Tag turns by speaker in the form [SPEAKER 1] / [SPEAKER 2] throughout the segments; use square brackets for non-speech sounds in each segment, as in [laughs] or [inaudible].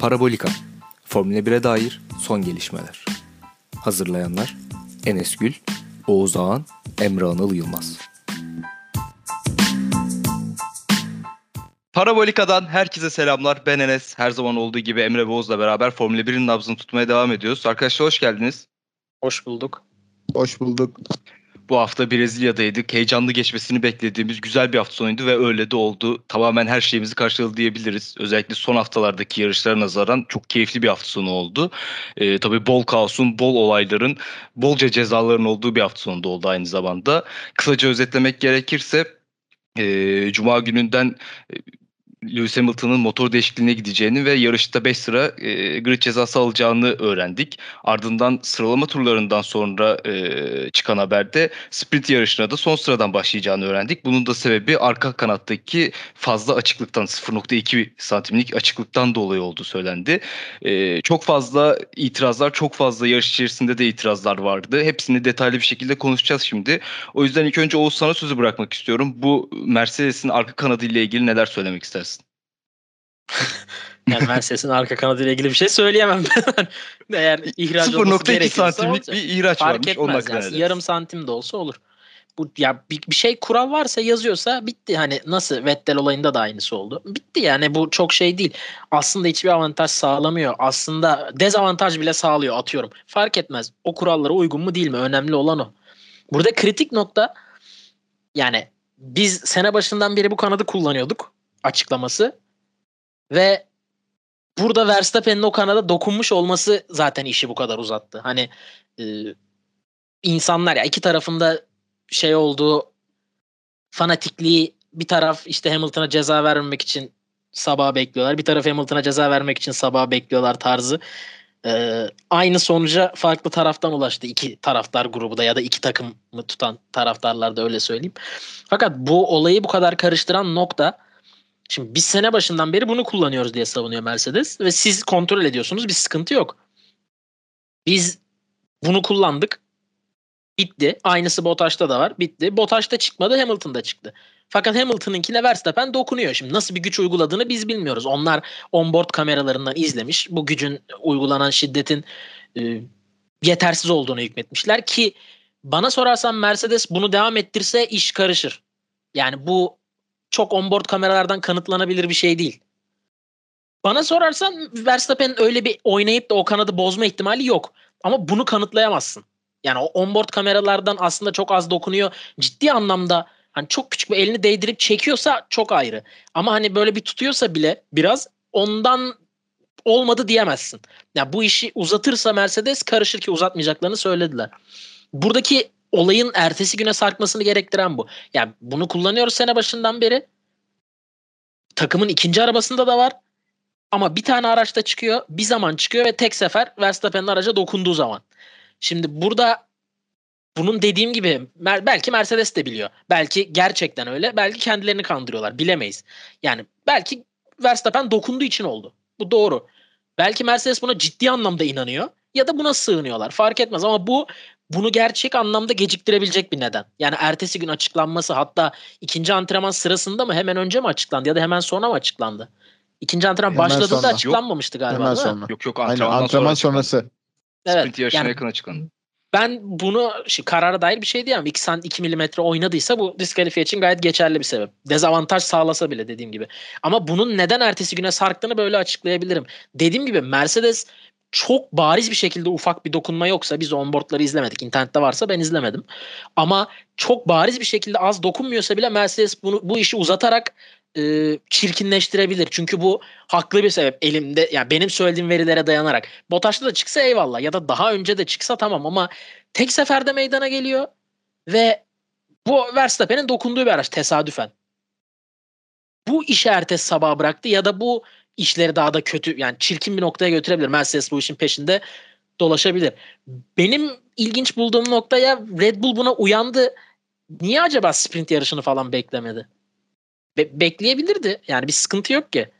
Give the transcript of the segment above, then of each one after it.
[SPEAKER 1] Parabolika Formula 1'e dair son gelişmeler. Hazırlayanlar Enes Gül, Oğuz Ağan, Emre Anıl Yılmaz.
[SPEAKER 2] Parabolika'dan herkese selamlar. Ben Enes. Her zaman olduğu gibi Emre Boğuz'la beraber Formula 1'in nabzını tutmaya devam ediyoruz. Arkadaşlar hoş geldiniz.
[SPEAKER 3] Hoş bulduk.
[SPEAKER 4] Hoş bulduk.
[SPEAKER 2] Bu hafta Brezilya'daydık. Heyecanlı geçmesini beklediğimiz güzel bir hafta sonuydu ve öyle de oldu. Tamamen her şeyimizi karşıladı diyebiliriz. Özellikle son haftalardaki yarışlara nazaran çok keyifli bir hafta sonu oldu. Ee, tabii bol kaosun, bol olayların, bolca cezaların olduğu bir hafta sonu da oldu aynı zamanda. Kısaca özetlemek gerekirse e, Cuma gününden e, Lewis Hamilton'ın motor değişikliğine gideceğini ve yarışta 5 sıra e, grid cezası alacağını öğrendik. Ardından sıralama turlarından sonra e, çıkan haberde sprint yarışına da son sıradan başlayacağını öğrendik. Bunun da sebebi arka kanattaki fazla açıklıktan 0.2 santimlik açıklıktan dolayı olduğu söylendi. E, çok fazla itirazlar, çok fazla yarış içerisinde de itirazlar vardı. Hepsini detaylı bir şekilde konuşacağız şimdi. O yüzden ilk önce Oğuz sana sözü bırakmak istiyorum. Bu Mercedes'in arka kanadı ile ilgili neler söylemek istersin? [laughs]
[SPEAKER 3] yani Mercedes'in arka kanadı ile ilgili bir şey söyleyemem ben. [laughs] Eğer ihraç 0.2
[SPEAKER 2] santimlik bir ihraç
[SPEAKER 3] Fark
[SPEAKER 2] varmış.
[SPEAKER 3] Etmez yani. Yarım santim de olsa olur. Bu ya bir, bir şey kural varsa yazıyorsa bitti. Hani nasıl Vettel olayında da aynısı oldu. Bitti yani bu çok şey değil. Aslında hiçbir avantaj sağlamıyor. Aslında dezavantaj bile sağlıyor atıyorum. Fark etmez. O kurallara uygun mu değil mi? Önemli olan o. Burada kritik nokta yani biz sene başından beri bu kanadı kullanıyorduk açıklaması. Ve burada Verstappen'in o kanada dokunmuş olması zaten işi bu kadar uzattı. Hani e, insanlar ya iki tarafında şey olduğu fanatikliği bir taraf işte Hamilton'a ceza vermemek için sabah bekliyorlar. Bir taraf Hamilton'a ceza vermek için sabah bekliyorlar tarzı. Ee, aynı sonuca farklı taraftan ulaştı iki taraftar grubu da ya da iki takımı tutan taraftarlar da öyle söyleyeyim. Fakat bu olayı bu kadar karıştıran nokta Şimdi biz sene başından beri bunu kullanıyoruz diye savunuyor Mercedes ve siz kontrol ediyorsunuz bir sıkıntı yok. Biz bunu kullandık. Bitti. Aynısı Bottas'ta da var. Bitti. Bottas'ta çıkmadı Hamilton'da çıktı. Fakat Hamilton'ınkine Verstappen dokunuyor. Şimdi nasıl bir güç uyguladığını biz bilmiyoruz. Onlar onboard kameralarından izlemiş. Bu gücün uygulanan şiddetin e, yetersiz olduğunu hükmetmişler ki bana sorarsan Mercedes bunu devam ettirse iş karışır. Yani bu çok onboard kameralardan kanıtlanabilir bir şey değil. Bana sorarsan Verstappen öyle bir oynayıp da o kanadı bozma ihtimali yok. Ama bunu kanıtlayamazsın. Yani o onboard kameralardan aslında çok az dokunuyor. Ciddi anlamda hani çok küçük bir elini değdirip çekiyorsa çok ayrı. Ama hani böyle bir tutuyorsa bile biraz ondan olmadı diyemezsin. Ya yani bu işi uzatırsa Mercedes karışır ki uzatmayacaklarını söylediler. Buradaki olayın ertesi güne sarkmasını gerektiren bu. Yani bunu kullanıyoruz sene başından beri. Takımın ikinci arabasında da var. Ama bir tane araçta çıkıyor. Bir zaman çıkıyor ve tek sefer Verstappen'in araca dokunduğu zaman. Şimdi burada bunun dediğim gibi belki Mercedes de biliyor. Belki gerçekten öyle. Belki kendilerini kandırıyorlar. Bilemeyiz. Yani belki Verstappen dokunduğu için oldu. Bu doğru. Belki Mercedes buna ciddi anlamda inanıyor ya da buna sığınıyorlar. Fark etmez ama bu bunu gerçek anlamda geciktirebilecek bir neden. Yani ertesi gün açıklanması hatta ikinci antrenman sırasında mı hemen önce mi açıklandı ya da hemen sonra mı açıklandı? İkinci antrenman hemen başladığında sonra. açıklanmamıştı galiba
[SPEAKER 4] hemen sonra.
[SPEAKER 2] Yok yok
[SPEAKER 4] antrenman, Aynen, antrenman sonra sonrası.
[SPEAKER 2] Evet. Sprint yarışına yani, yakın açıklandı.
[SPEAKER 3] Ben bunu şey, karara dair bir şey diyemem. 2 sant 2 milimetre oynadıysa bu diskalifiye için gayet geçerli bir sebep. Dezavantaj sağlasa bile dediğim gibi. Ama bunun neden ertesi güne sarktığını böyle açıklayabilirim. Dediğim gibi Mercedes çok bariz bir şekilde ufak bir dokunma yoksa biz onboardları izlemedik. İnternette varsa ben izlemedim. Ama çok bariz bir şekilde az dokunmuyorsa bile Mercedes bunu, bu işi uzatarak e, çirkinleştirebilir. Çünkü bu haklı bir sebep elimde yani benim söylediğim verilere dayanarak. Botaş'ta da çıksa eyvallah ya da daha önce de çıksa tamam ama tek seferde meydana geliyor ve bu Verstappen'in dokunduğu bir araç tesadüfen. Bu işi ertesi sabah bıraktı ya da bu işleri daha da kötü yani çirkin bir noktaya götürebilir. Mercedes bu işin peşinde dolaşabilir. Benim ilginç bulduğum nokta ya Red Bull buna uyandı. Niye acaba sprint yarışını falan beklemedi? Be- bekleyebilirdi. Yani bir sıkıntı yok ki.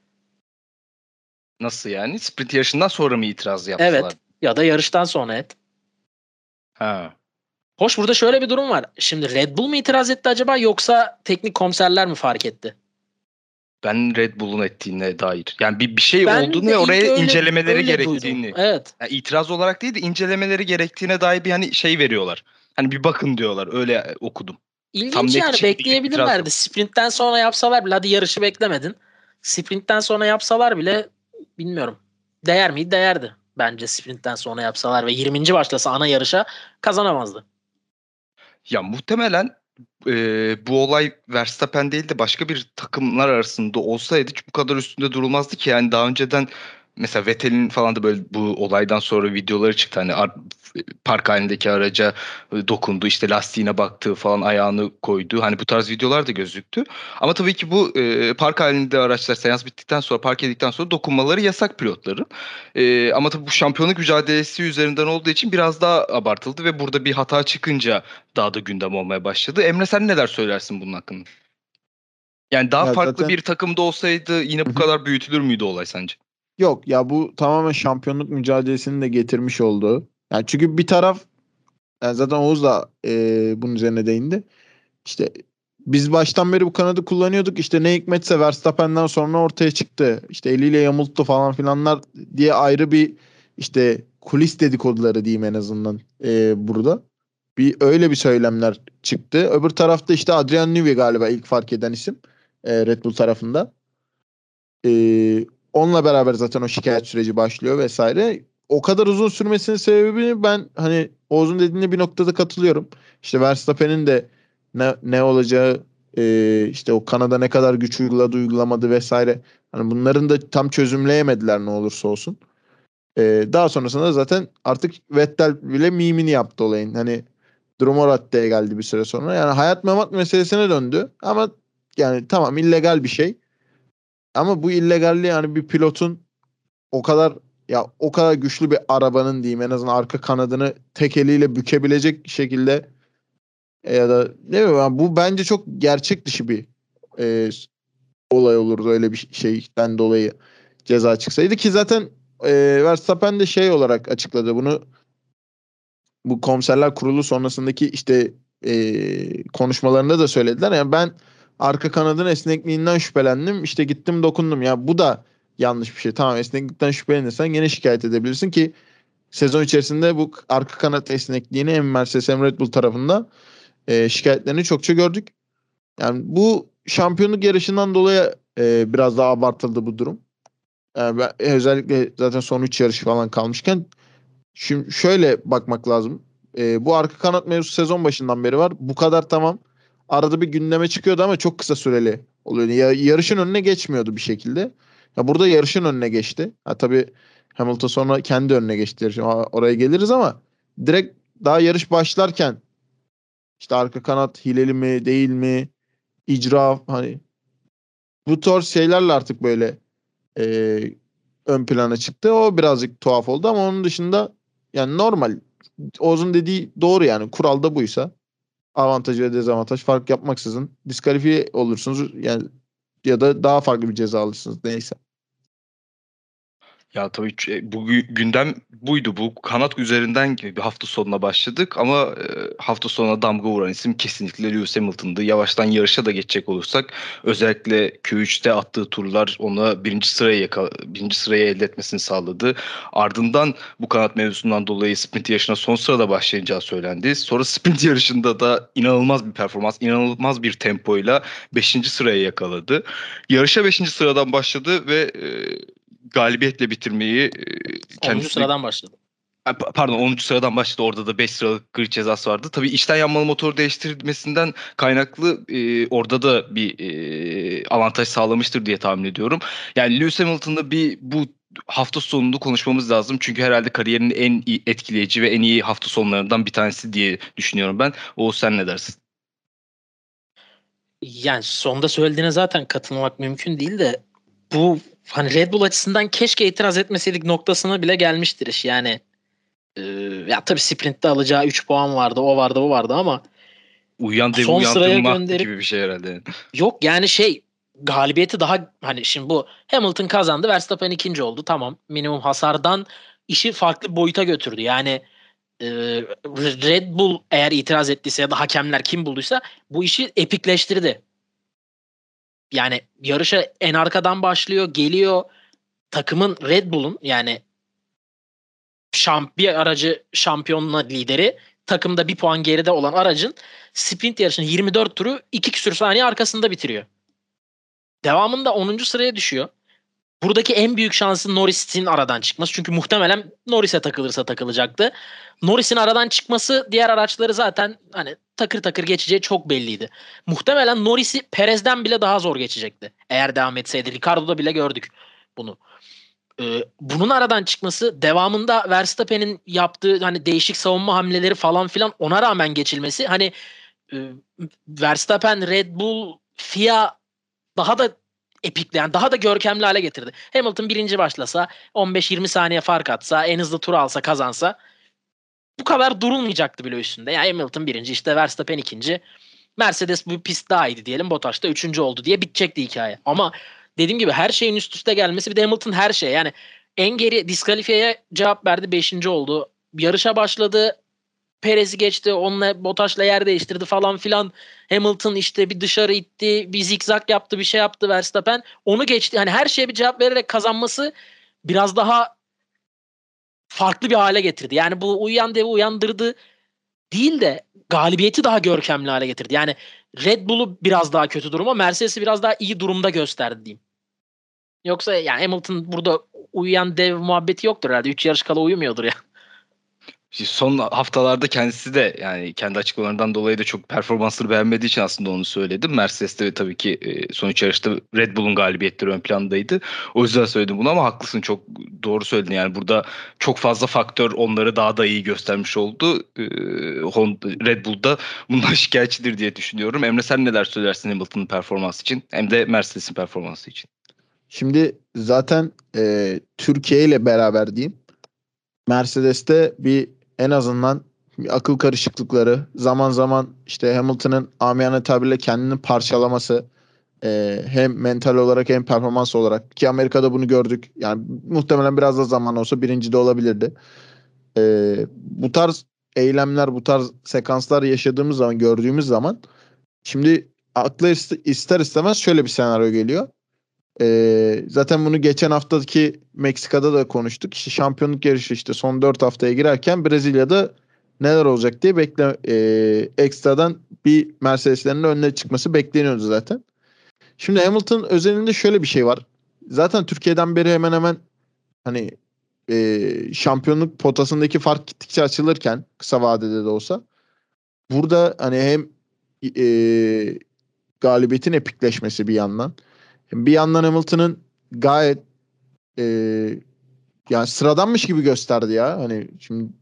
[SPEAKER 2] Nasıl yani? Sprint yarışından sonra mı itiraz yaptılar?
[SPEAKER 3] Evet. Ya da yarıştan sonra et.
[SPEAKER 2] Ha.
[SPEAKER 3] Hoş burada şöyle bir durum var. Şimdi Red Bull mu itiraz etti acaba yoksa teknik komiserler mi fark etti?
[SPEAKER 2] Ben Red Bull'un ettiğine dair. Yani bir, bir şey
[SPEAKER 3] Ben
[SPEAKER 2] olduğunu ve oraya
[SPEAKER 3] öyle-
[SPEAKER 2] incelemeleri
[SPEAKER 3] öyle
[SPEAKER 2] gerektiğini.
[SPEAKER 3] duydum. Evet.
[SPEAKER 2] Yani itiraz olarak değil de incelemeleri gerektiğine dair bir hani şey veriyorlar. Hani bir bakın diyorlar. Öyle okudum.
[SPEAKER 3] İlginç
[SPEAKER 2] Tam
[SPEAKER 3] yani bekleyebilirlerdi. Sprintten sonra yapsalar bile hadi yarışı beklemedin. Sprintten sonra yapsalar bile bilmiyorum. Değer miydi? Değerdi. Bence sprintten sonra yapsalar ve 20. başlasa ana yarışa kazanamazdı.
[SPEAKER 2] Ya muhtemelen e, bu olay Verstappen değil de başka bir takımlar arasında olsaydı bu kadar üstünde durulmazdı ki. Yani daha önceden mesela Vettel'in falan da böyle bu olaydan sonra videoları çıktı. Hani ar- park halindeki araca e, dokundu işte lastiğine baktı falan ayağını koydu. Hani bu tarz videolar da gözüktü. Ama tabii ki bu e, park halinde araçlar seans bittikten sonra park edildikten sonra dokunmaları yasak pilotların. E, ama tabii bu şampiyonluk mücadelesi üzerinden olduğu için biraz daha abartıldı ve burada bir hata çıkınca daha da gündem olmaya başladı. Emre sen neler söylersin bunun hakkında? Yani daha
[SPEAKER 4] Ya
[SPEAKER 2] farklı
[SPEAKER 4] zaten-
[SPEAKER 2] bir takımda olsaydı yine bu kadar büyütülür müydü olay sence?
[SPEAKER 4] Yok ya bu tamamen şampiyonluk mücadelesini de getirmiş olduğu. Yani çünkü bir taraf yani zaten Oğuz da e, bunun üzerine değindi. İşte biz baştan beri bu kanadı kullanıyorduk. İşte ne hikmetse Verstappen'den sonra ortaya çıktı. İşte eliyle yamulttu falan filanlar diye ayrı bir işte kulis dedikoduları diyeyim en azından e, burada. Bir öyle bir söylemler çıktı. Öbür tarafta işte Adrian Newey galiba ilk fark eden isim e, Red Bull tarafında. E, onunla beraber zaten o şikayet süreci başlıyor vesaire. O kadar uzun sürmesinin sebebini ben hani Oğuz'un dediğine bir noktada katılıyorum. İşte Verstappen'in de ne, ne olacağı e, işte o Kanada ne kadar güç uyguladı uygulamadı vesaire. Hani bunların da tam çözümleyemediler ne olursa olsun. E, daha sonrasında zaten artık Vettel bile mimini yaptı olayın. Hani durum o raddeye geldi bir süre sonra. Yani hayat memat meselesine döndü. Ama yani tamam illegal bir şey. Ama bu illegalliği yani bir pilotun o kadar ya o kadar güçlü bir arabanın diyeyim en azından arka kanadını tek eliyle bükebilecek şekilde e, ya da ne bileyim bu bence çok gerçek dışı bir e, olay olurdu öyle bir şeyden dolayı ceza çıksaydı ki zaten e, Verstappen de şey olarak açıkladı bunu bu komiserler kurulu sonrasındaki işte e, konuşmalarında da söylediler. Yani ben arka kanadın esnekliğinden şüphelendim. İşte gittim dokundum. Ya bu da yanlış bir şey. Tamam esneklikten şüphelenirsen gene şikayet edebilirsin ki sezon içerisinde bu arka kanat esnekliğini hem Mercedes hem Red Bull tarafında e, şikayetlerini çokça gördük. Yani bu şampiyonluk yarışından dolayı e, biraz daha abartıldı bu durum. Yani ben, özellikle zaten son 3 yarış falan kalmışken şimdi şöyle bakmak lazım. E, bu arka kanat mevzusu sezon başından beri var. Bu kadar tamam. Arada bir gündeme çıkıyordu ama çok kısa süreli oluyordu. Ya, yarışın önüne geçmiyordu bir şekilde. Ya burada yarışın önüne geçti. Ha tabii Hamilton sonra kendi önüne geçti yarışın. Oraya geliriz ama direkt daha yarış başlarken işte arka kanat hileli mi değil mi icra hani bu tarz şeylerle artık böyle e, ön plana çıktı. O birazcık tuhaf oldu ama onun dışında yani normal. Oğuz'un dediği doğru yani. Kuralda buysa avantaj ve dezavantaj fark yapmaksızın diskalifiye olursunuz yani ya da daha farklı bir ceza alırsınız neyse.
[SPEAKER 2] Ya tabii ç- bu gü- gündem buydu. Bu kanat üzerinden bir hafta sonuna başladık ama e, hafta sonuna damga vuran isim kesinlikle Lewis Hamilton'dı. Yavaştan yarışa da geçecek olursak özellikle Q3'te attığı turlar ona birinci sıraya yaka, birinci sıraya elde etmesini sağladı. Ardından bu kanat mevzusundan dolayı sprint yarışına son sırada başlayacağı söylendi. Sonra sprint [laughs] yarışında da inanılmaz bir performans, inanılmaz bir tempoyla 5. sıraya yakaladı. Yarışa 5. sıradan başladı ve e, galibiyetle bitirmeyi e,
[SPEAKER 3] 10.
[SPEAKER 2] kendisi
[SPEAKER 3] sıradan başladı.
[SPEAKER 2] Pardon 10. sıradan başladı. Orada da 5 sıralık grid cezası vardı. Tabii içten yanmalı motor değiştirmesinden kaynaklı e, orada da bir e, avantaj sağlamıştır diye tahmin ediyorum. Yani Lewis Hamilton'da bir bu hafta sonunu konuşmamız lazım. Çünkü herhalde kariyerinin en iyi, etkileyici ve en iyi hafta sonlarından bir tanesi diye düşünüyorum ben. Oğuz sen ne dersin?
[SPEAKER 3] Yani sonda söylediğine zaten katılmak mümkün değil de bu hani Red Bull açısından keşke itiraz etmeseydik noktasına bile gelmiştir iş. Yani e, ya tabii sprintte alacağı 3 puan vardı, o vardı, bu vardı ama
[SPEAKER 2] Uyuyan devi
[SPEAKER 3] Son sıraya gönderip-
[SPEAKER 2] gibi bir şey herhalde.
[SPEAKER 3] yok yani şey galibiyeti daha hani şimdi bu Hamilton kazandı, Verstappen ikinci oldu. Tamam. Minimum hasardan işi farklı boyuta götürdü. Yani e, Red Bull eğer itiraz ettiyse ya da hakemler kim bulduysa bu işi epikleştirdi. Yani yarışa en arkadan başlıyor, geliyor. Takımın Red Bull'un yani şamp bir aracı şampiyonla lideri takımda bir puan geride olan aracın sprint yarışının 24 turu 2 küsür saniye arkasında bitiriyor. Devamında 10. sıraya düşüyor. Buradaki en büyük şansı Norris'in aradan çıkması. Çünkü muhtemelen Norris'e takılırsa takılacaktı. Norris'in aradan çıkması diğer araçları zaten hani takır takır geçeceği çok belliydi. Muhtemelen Norris'i Perez'den bile daha zor geçecekti. Eğer devam etseydi. Ricardo'da bile gördük bunu. Ee, bunun aradan çıkması devamında Verstappen'in yaptığı hani değişik savunma hamleleri falan filan ona rağmen geçilmesi hani e, Verstappen, Red Bull, FIA daha da epikli yani daha da görkemli hale getirdi. Hamilton birinci başlasa 15-20 saniye fark atsa en hızlı tur alsa kazansa bu kadar durulmayacaktı bile üstünde. Yani Hamilton birinci işte Verstappen ikinci. Mercedes bu pist daha iyiydi diyelim. Bottas da üçüncü oldu diye bitecekti hikaye. Ama dediğim gibi her şeyin üst üste gelmesi bir de Hamilton her şey yani en geri diskalifiyeye cevap verdi beşinci oldu. Yarışa başladı Perez'i geçti onunla Bottas'la yer değiştirdi falan filan. Hamilton işte bir dışarı itti bir zikzak yaptı bir şey yaptı Verstappen. Onu geçti hani her şeye bir cevap vererek kazanması biraz daha farklı bir hale getirdi. Yani bu uyuyan devi uyandırdı değil de galibiyeti daha görkemli hale getirdi. Yani Red Bull'u biraz daha kötü duruma Mercedes'i biraz daha iyi durumda gösterdi diyeyim. Yoksa yani Hamilton burada uyuyan dev muhabbeti yoktur herhalde. 3 yarış kala uyumuyordur ya.
[SPEAKER 2] Son haftalarda kendisi de yani kendi açıklamalarından dolayı da çok performansları beğenmediği için aslında onu söyledim. Mercedes'te tabii ki e, sonuç yarışta Red Bull'un galibiyetleri ön plandaydı. O yüzden söyledim bunu ama haklısın çok doğru söyledin. Yani burada çok fazla faktör onları daha da iyi göstermiş oldu. E, Red Bull'da bundan [laughs] şikayetçidir diye düşünüyorum. Emre sen neler söylersin Hamilton'ın performansı için hem de Mercedes'in performansı için?
[SPEAKER 4] Şimdi zaten e, Türkiye ile beraber diyeyim. Mercedes'te bir en azından akıl karışıklıkları zaman zaman işte Hamilton'ın amiyane tabirle kendini parçalaması e, hem mental olarak hem performans olarak ki Amerika'da bunu gördük. Yani muhtemelen biraz da zaman olsa birinci de olabilirdi. E, bu tarz eylemler, bu tarz sekanslar yaşadığımız zaman, gördüğümüz zaman şimdi akla ister istemez şöyle bir senaryo geliyor. Ee, zaten bunu geçen haftaki Meksika'da da konuştuk. İşte şampiyonluk yarışı işte son 4 haftaya girerken Brezilya'da neler olacak diye bekle e, ekstradan bir Mercedes'lerin önüne çıkması bekleniyordu zaten. Şimdi Hamilton özelinde şöyle bir şey var. Zaten Türkiye'den beri hemen hemen hani e, şampiyonluk potasındaki fark gittikçe açılırken kısa vadede de olsa burada hani hem e, galibiyetin epikleşmesi bir yandan bir yandan Hamilton'ın gayet e, yani sıradanmış gibi gösterdi ya. Hani şimdi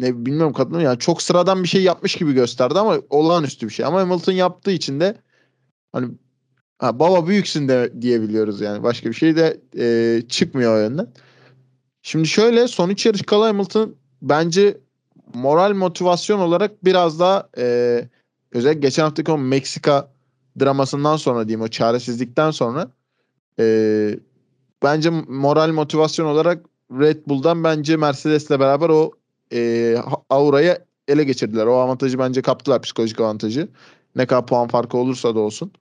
[SPEAKER 4] ne bilmiyorum kadın yani çok sıradan bir şey yapmış gibi gösterdi ama olağanüstü bir şey. Ama Hamilton yaptığı için de hani ha, baba büyüksün de diyebiliyoruz yani. Başka bir şey de e, çıkmıyor o yönden. Şimdi şöyle son üç yarış kala Hamilton bence moral motivasyon olarak biraz daha e, özellikle geçen haftaki o Meksika dramasından sonra diyeyim o çaresizlikten sonra e, bence moral motivasyon olarak Red Bull'dan bence Mercedes'le beraber o e, aurayı ele geçirdiler. O avantajı bence kaptılar psikolojik avantajı. Ne kadar puan farkı olursa da olsun.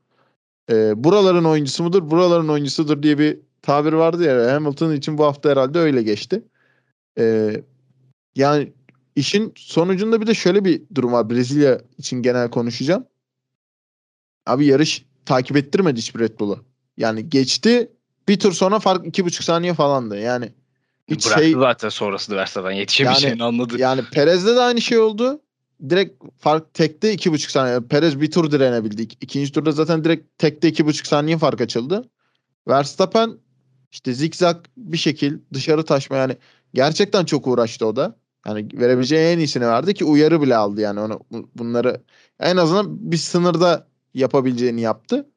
[SPEAKER 4] E, buraların oyuncusu mudur? Buraların oyuncusudur diye bir tabir vardı ya. Hamilton için bu hafta herhalde öyle geçti. E, yani işin sonucunda bir de şöyle bir durum var. Brezilya için genel konuşacağım. Abi yarış takip ettirmedi hiçbir Red Bull'u. Yani geçti bir tur sonra fark iki buçuk saniye falandı. Yani
[SPEAKER 2] hiç Bıraktı şey, zaten sonrasında Verstappen yetişemeyeceğini yani, anladı.
[SPEAKER 4] Yani Perez'de de aynı şey oldu. Direkt fark tekte iki buçuk saniye. Perez bir tur direnebildi. İkinci turda zaten direkt tekte iki buçuk saniye fark açıldı. Verstappen işte zikzak bir şekil dışarı taşma yani gerçekten çok uğraştı o da. Yani verebileceği en iyisini verdi ki uyarı bile aldı yani onu bunları en azından bir sınırda yapabileceğini yaptı.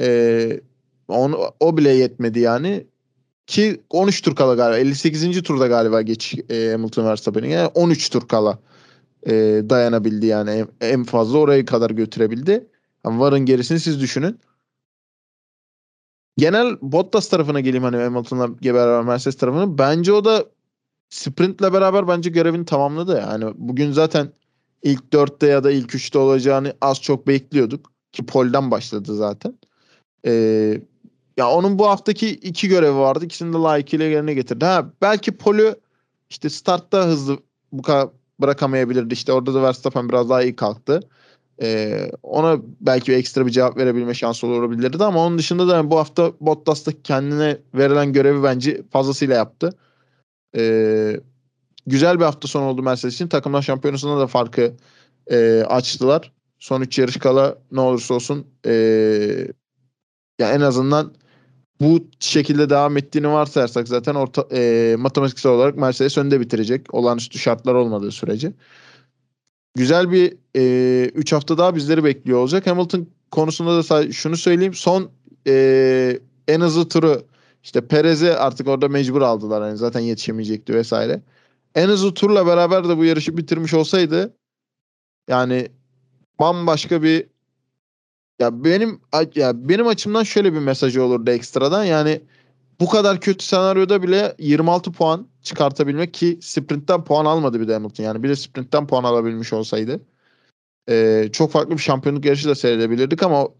[SPEAKER 4] Ee, onu, o bile yetmedi yani. Ki 13 tur kala galiba. 58. turda galiba geç e, Hamilton Verstappen'in. Yani 13 tur kala e, dayanabildi yani. En, en fazla orayı kadar götürebildi. Yani varın gerisini siz düşünün. Genel Bottas tarafına geleyim hani Hamilton'la beraber Mercedes tarafına. Bence o da sprintle beraber bence görevini tamamladı. Yani bugün zaten ilk dörtte ya da ilk üçte olacağını az çok bekliyorduk. Ki polden başladı zaten. E, ya onun bu haftaki iki görevi vardı. İkisini de layıkıyla yerine getirdi. Ha, belki Poli işte startta hızlı bu kadar bırakamayabilirdi. İşte orada da Verstappen biraz daha iyi kalktı. Ee, ona belki ekstra bir cevap verebilme şansı olabilirdi ama onun dışında da bu hafta Bottas da kendine verilen görevi bence fazlasıyla yaptı. Ee, güzel bir hafta sonu oldu Mercedes için. Takımlar şampiyonasında da farkı e, açtılar. Son 3 yarış kala ne olursa olsun e, ya en azından bu şekilde devam ettiğini varsayarsak zaten orta, e, matematiksel olarak Mercedes önde bitirecek. Olağanüstü şartlar olmadığı sürece. Güzel bir 3 e, hafta daha bizleri bekliyor olacak. Hamilton konusunda da şunu söyleyeyim. Son e, en hızlı turu işte Perez'e artık orada mecbur aldılar. Yani zaten yetişemeyecekti vesaire. En hızlı turla beraber de bu yarışı bitirmiş olsaydı yani bambaşka bir ya benim ya benim açımdan şöyle bir mesajı olurdu ekstradan. Yani bu kadar kötü senaryoda bile 26 puan çıkartabilmek ki sprintten puan almadı bir de Hamilton. Yani bir de sprintten puan alabilmiş olsaydı e, çok farklı bir şampiyonluk yarışı da seyredebilirdik ama o,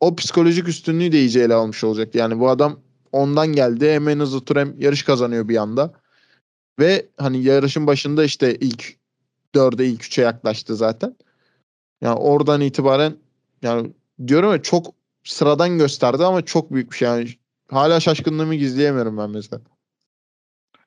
[SPEAKER 4] o psikolojik üstünlüğü de iyice ele almış olacak. Yani bu adam ondan geldi hem en hızlı tur hem yarış kazanıyor bir anda. Ve hani yarışın başında işte ilk dörde ilk üçe yaklaştı zaten. Yani oradan itibaren yani diyorum ya çok sıradan gösterdi ama çok büyük bir şey. Yani hala şaşkınlığımı gizleyemiyorum ben mesela.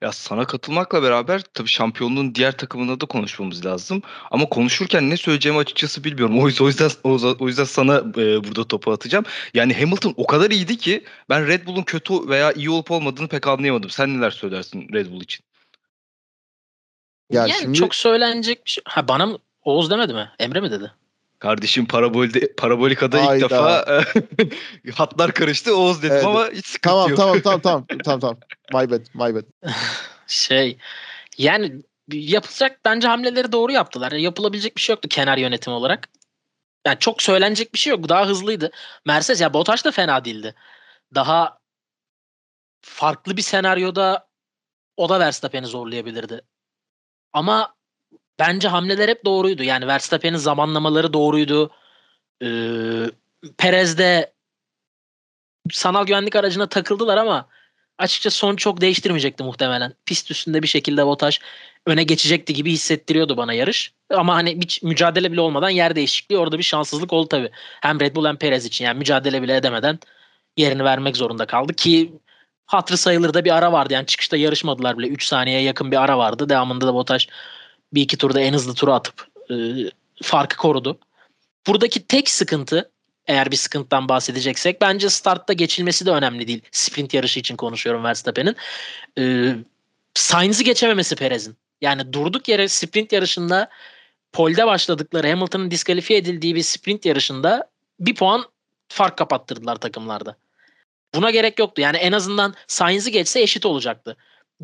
[SPEAKER 2] Ya sana katılmakla beraber tabii şampiyonluğun diğer takımına da konuşmamız lazım. Ama konuşurken ne söyleyeceğimi açıkçası bilmiyorum. O yüzden o yüzden, o yüzden sana e, burada topu atacağım. Yani Hamilton o kadar iyiydi ki ben Red Bull'un kötü veya iyi olup olmadığını pek anlayamadım. Sen neler söylersin Red Bull için?
[SPEAKER 3] Ya yani şimdi... çok söylenecek bir şey. Ha bana mı Oğuz demedi mi? Emre mi dedi?
[SPEAKER 2] Kardeşim parabolde, parabolikada ilk Hayda. defa [laughs] hatlar karıştı. Oğuz dedim evet. ama hiç sıkıntı
[SPEAKER 4] tamam,
[SPEAKER 2] yok.
[SPEAKER 4] Tamam tamam tamam tamam tamam. My bad my bad. [laughs]
[SPEAKER 3] şey yani yapılacak bence hamleleri doğru yaptılar. Yapılabilecek bir şey yoktu kenar yönetim olarak. Yani çok söylenecek bir şey yok. Daha hızlıydı. Mercedes ya Bottas da fena değildi. Daha farklı bir senaryoda o da Verstappen'i zorlayabilirdi. Ama bence hamleler hep doğruydu. Yani Verstappen'in zamanlamaları doğruydu. Ee, Perez'de sanal güvenlik aracına takıldılar ama açıkçası son çok değiştirmeyecekti muhtemelen. Pist üstünde bir şekilde Botaş öne geçecekti gibi hissettiriyordu bana yarış. Ama hani bir mücadele bile olmadan yer değişikliği orada bir şanssızlık oldu tabii. Hem Red Bull hem Perez için yani mücadele bile edemeden yerini vermek zorunda kaldı ki hatırı sayılır da bir ara vardı. Yani çıkışta yarışmadılar bile. 3 saniyeye yakın bir ara vardı. Devamında da Botaş bir iki turda en hızlı turu atıp e, farkı korudu. Buradaki tek sıkıntı eğer bir sıkıntıdan bahsedeceksek bence startta geçilmesi de önemli değil. Sprint yarışı için konuşuyorum Verstappen'in. E, Sainz'i geçememesi Perez'in. Yani durduk yere sprint yarışında polde başladıkları Hamilton'ın diskalifiye edildiği bir sprint yarışında bir puan fark kapattırdılar takımlarda. Buna gerek yoktu. Yani en azından Sainz'i geçse eşit olacaktı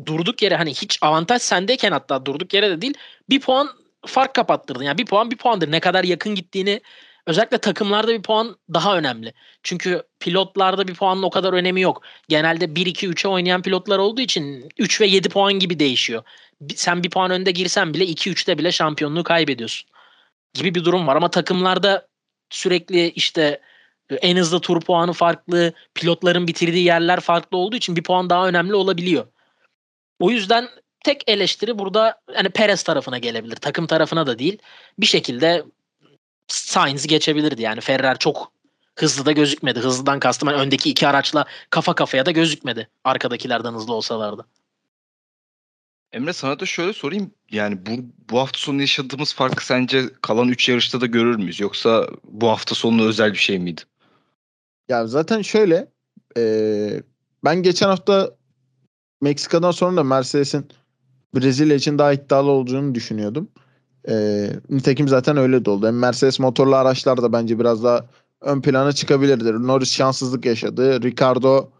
[SPEAKER 3] durduk yere hani hiç avantaj sendeyken hatta durduk yere de değil bir puan fark kapattırdın. Yani bir puan bir puandır. Ne kadar yakın gittiğini özellikle takımlarda bir puan daha önemli. Çünkü pilotlarda bir puanın o kadar önemi yok. Genelde 1-2-3'e oynayan pilotlar olduğu için 3 ve 7 puan gibi değişiyor. Sen bir puan önde girsen bile 2-3'te bile şampiyonluğu kaybediyorsun. Gibi bir durum var ama takımlarda sürekli işte en hızlı tur puanı farklı, pilotların bitirdiği yerler farklı olduğu için bir puan daha önemli olabiliyor. O yüzden tek eleştiri burada hani Perez tarafına gelebilir. Takım tarafına da değil. Bir şekilde Sainz'i geçebilirdi. Yani Ferrer çok hızlı da gözükmedi. Hızlıdan kastım yani öndeki iki araçla kafa kafaya da gözükmedi. Arkadakilerden hızlı olsalardı.
[SPEAKER 2] Emre sana da şöyle sorayım. Yani bu, bu hafta sonu yaşadığımız farkı sence kalan 3 yarışta da görür müyüz? Yoksa bu hafta sonu özel bir şey miydi?
[SPEAKER 4] Ya zaten şöyle e, ben geçen hafta Meksika'dan sonra da Mercedes'in Brezilya için daha iddialı olduğunu düşünüyordum. E, nitekim zaten öyle de oldu. Hem Mercedes motorlu araçlar da bence biraz daha ön plana çıkabilirdir. Norris şanssızlık yaşadı. Ricardo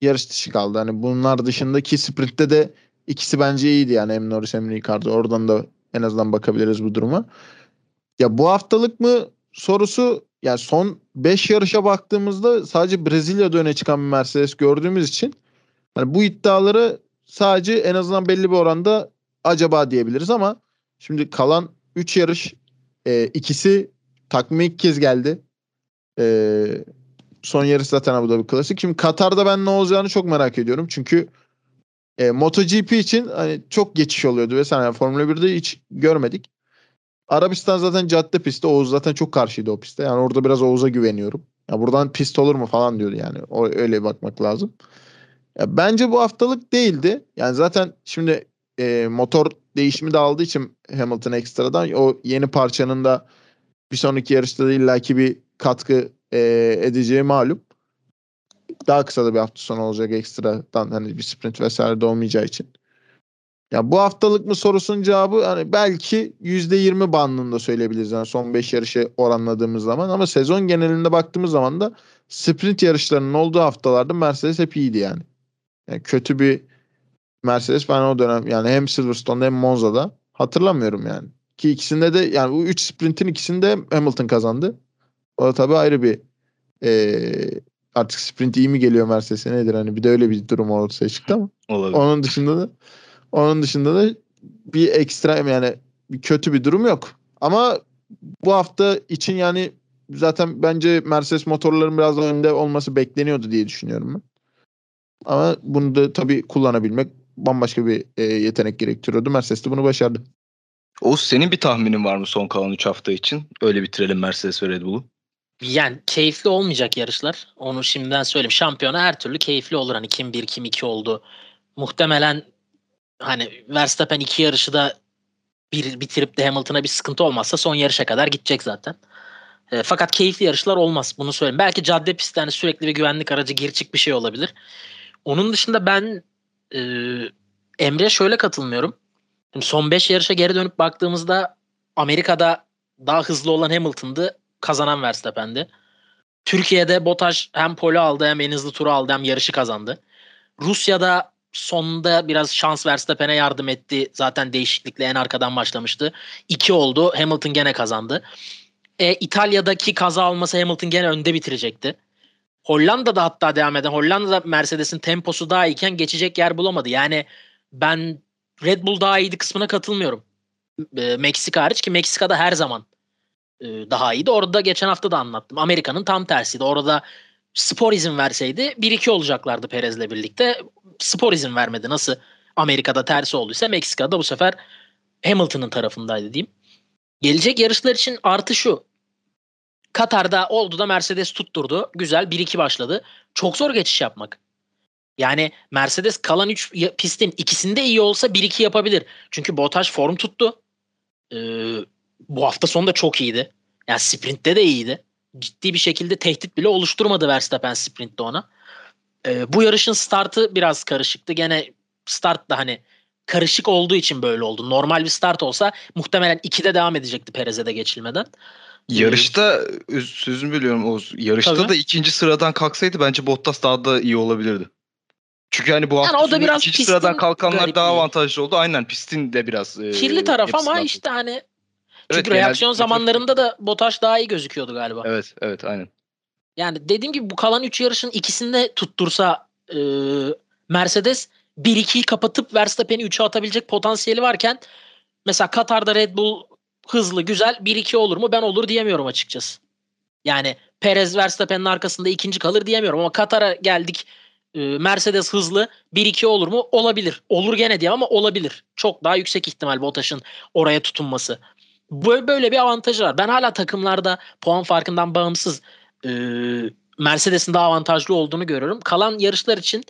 [SPEAKER 4] yarış dışı kaldı. Hani bunlar dışındaki sprintte de ikisi bence iyiydi yani hem Norris hem Ricardo. Oradan da en azından bakabiliriz bu duruma. Ya bu haftalık mı sorusu yani son 5 yarışa baktığımızda sadece Brezilya'da öne çıkan bir Mercedes gördüğümüz için Hani bu iddiaları sadece en azından belli bir oranda acaba diyebiliriz ama şimdi kalan 3 yarış e, ikisi takvime ilk kez geldi. E, son yarış zaten Abu Dhabi klasik. Şimdi Katar'da ben ne olacağını çok merak ediyorum. Çünkü e, MotoGP için hani çok geçiş oluyordu vesaire. Yani Formula 1'de hiç görmedik. Arabistan zaten cadde pisti. Oğuz zaten çok karşıydı o piste. Yani orada biraz Oğuz'a güveniyorum. Ya buradan pist olur mu falan diyordu yani. O öyle bakmak lazım. Ya bence bu haftalık değildi. Yani zaten şimdi e, motor değişimi de aldığı için Hamilton ekstradan o yeni parçanın da bir sonraki yarışta da illaki bir katkı e, edeceği malum. Daha kısa da bir hafta sonu olacak ekstradan hani bir sprint vesaire de olmayacağı için. Ya bu haftalık mı sorusunun cevabı hani belki %20 bandında söyleyebiliriz yani son 5 yarışı oranladığımız zaman ama sezon genelinde baktığımız zaman da sprint yarışlarının olduğu haftalarda Mercedes hep iyiydi yani. Yani kötü bir Mercedes ben o dönem yani hem Silverstone'da hem Monza'da hatırlamıyorum yani. Ki ikisinde de yani bu 3 sprintin ikisinde Hamilton kazandı. O da tabii ayrı bir e, artık sprint iyi mi geliyor Mercedes'e nedir hani bir de öyle bir durum ortaya çıktı ama [laughs]
[SPEAKER 2] Olabilir.
[SPEAKER 4] onun dışında da onun dışında da bir ekstrem yani bir kötü bir durum yok. Ama bu hafta için yani zaten bence Mercedes motorların biraz önde olması bekleniyordu diye düşünüyorum ben. Ama bunu da tabii kullanabilmek bambaşka bir e, yetenek gerektiriyordu. Mercedes de bunu başardı.
[SPEAKER 2] Oğuz senin bir tahminin var mı son kalan 3 hafta için? Öyle bitirelim Mercedes ve Red Bull'u.
[SPEAKER 3] Yani keyifli olmayacak yarışlar. Onu şimdiden söyleyeyim. Şampiyona her türlü keyifli olur. Hani kim 1 kim 2 oldu. Muhtemelen hani Verstappen iki yarışı da bir bitirip de Hamilton'a bir sıkıntı olmazsa son yarışa kadar gidecek zaten. E, fakat keyifli yarışlar olmaz. Bunu söyleyeyim. Belki cadde pistte hani sürekli bir güvenlik aracı gir çık bir şey olabilir. Onun dışında ben e, Emre'ye şöyle katılmıyorum. Şimdi son 5 yarışa geri dönüp baktığımızda Amerika'da daha hızlı olan Hamilton'dı. Kazanan Verstappen'di. Türkiye'de Bottas hem pole aldı hem en hızlı turu aldı hem yarışı kazandı. Rusya'da sonunda biraz şans Verstappen'e yardım etti. Zaten değişiklikle en arkadan başlamıştı. 2 oldu. Hamilton gene kazandı. E, İtalya'daki kaza olmasa Hamilton gene önde bitirecekti. Hollanda'da hatta devam eden Hollanda'da Mercedes'in temposu daha iyiken geçecek yer bulamadı. Yani ben Red Bull daha iyiydi kısmına katılmıyorum. E, Meksika hariç ki Meksika'da her zaman e, daha iyiydi. Orada geçen hafta da anlattım. Amerika'nın tam tersiydi. Orada spor izin verseydi 1-2 olacaklardı Perez'le birlikte. Spor izin vermedi. Nasıl Amerika'da tersi olduysa Meksika'da bu sefer Hamilton'ın tarafındaydı diyeyim. Gelecek yarışlar için artı şu. Katar'da oldu da Mercedes tutturdu. Güzel 1-2 başladı. Çok zor geçiş yapmak. Yani Mercedes kalan 3 pistin ikisinde iyi olsa 1-2 yapabilir. Çünkü Bottas form tuttu. Ee, bu hafta sonu da çok iyiydi. Yani sprintte de iyiydi. Ciddi bir şekilde tehdit bile oluşturmadı Verstappen sprintte ona. Ee, bu yarışın startı biraz karışıktı. Gene start da hani karışık olduğu için böyle oldu. Normal bir start olsa muhtemelen 2'de devam edecekti Perez'e de geçilmeden.
[SPEAKER 2] Yarışta öz- sözünü biliyorum Oğuz. Yarışta
[SPEAKER 3] Tabii.
[SPEAKER 2] da ikinci sıradan kalksaydı bence Bottas daha da iyi olabilirdi. Çünkü hani bu hafta
[SPEAKER 3] o da biraz
[SPEAKER 2] ikinci sıradan kalkanlar daha avantajlı oldu. Aynen pistin de biraz e,
[SPEAKER 3] Kirli taraf ama
[SPEAKER 2] yapısından
[SPEAKER 3] işte hani
[SPEAKER 2] Evet,
[SPEAKER 3] çünkü
[SPEAKER 2] genelde
[SPEAKER 3] reaksiyon
[SPEAKER 2] motor-
[SPEAKER 3] zamanlarında da Bottas daha iyi gözüküyordu galiba.
[SPEAKER 2] Evet evet aynen.
[SPEAKER 3] Yani dediğim gibi bu kalan 3 yarışın ikisinde tuttursa e, Mercedes 1-2'yi kapatıp Verstappen'i 3'e atabilecek potansiyeli varken mesela Katar'da Red Bull hızlı güzel 1-2 olur mu? Ben olur diyemiyorum açıkçası. Yani Perez Verstappen'in arkasında ikinci kalır diyemiyorum ama Katar'a geldik e, Mercedes hızlı 1-2 olur mu? Olabilir. Olur gene diye ama olabilir. Çok daha yüksek ihtimal Bottas'ın oraya tutunması. Böyle, bir avantajı var. Ben hala takımlarda puan farkından bağımsız e, Mercedes'in daha avantajlı olduğunu görüyorum. Kalan yarışlar için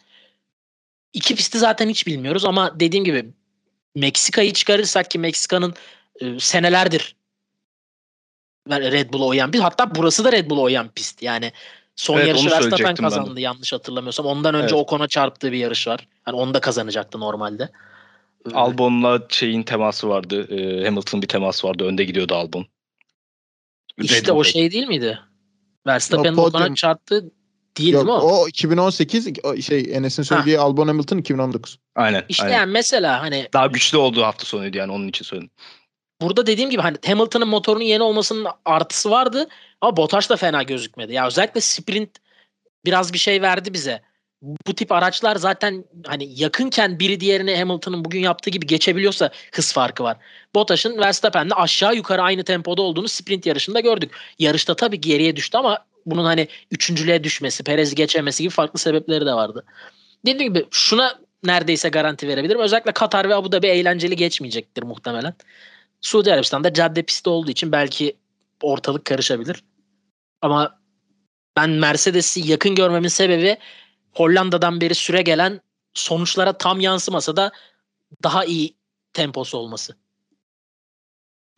[SPEAKER 3] iki pisti zaten hiç bilmiyoruz ama dediğim gibi Meksika'yı çıkarırsak ki Meksika'nın e, senelerdir Red Bull'a oyan bir hatta burası da Red Bull'a oyan pist. Yani son
[SPEAKER 2] Evet,
[SPEAKER 3] yarışı Verstappen
[SPEAKER 2] söyleyecektim ben de.
[SPEAKER 3] kazandı yanlış hatırlamıyorsam. Ondan önce
[SPEAKER 2] Evet.
[SPEAKER 3] Ocon'a çarptığı bir yarış var. Yani onu da kazanacaktı normalde. E,
[SPEAKER 2] Albon'la şeyin teması vardı. E, Hamilton bir teması vardı. Önde gidiyordu Albon.
[SPEAKER 3] İşte
[SPEAKER 2] Red
[SPEAKER 3] o şey değil miydi? Verstappen'in Ocon'a çarptığı değil
[SPEAKER 4] Yok,
[SPEAKER 3] mi o?
[SPEAKER 4] o 2018 o şey Enes'in söylediği Albon Hamilton 2019.
[SPEAKER 2] Aynen.
[SPEAKER 3] İşte
[SPEAKER 2] aynen.
[SPEAKER 3] yani mesela hani
[SPEAKER 2] Daha güçlü olduğu hafta sonuydu yani onun için söyledim.
[SPEAKER 3] Burada dediğim gibi hani Hamilton'ın motorunun yeni olmasının artısı vardı ama Bottas da fena gözükmedi. Ya özellikle sprint biraz bir şey verdi bize. Bu tip araçlar zaten hani yakınken biri diğerini Hamilton'ın bugün yaptığı gibi geçebiliyorsa hız farkı var. Bottas'ın Verstappen'le aşağı yukarı aynı tempoda olduğunu sprint yarışında gördük. Yarışta tabii geriye düştü ama bunun hani üçüncülüğe düşmesi, Perez'i geçemesi gibi farklı sebepleri de vardı. Dediğim gibi şuna neredeyse garanti verebilirim. Özellikle Katar ve Abu Dhabi eğlenceli geçmeyecektir muhtemelen. Suudi Arabistan'da cadde pisti olduğu için belki ortalık karışabilir. Ama ben Mercedes'i yakın görmemin sebebi Hollanda'dan beri süre gelen sonuçlara tam yansımasa da daha iyi temposu olması.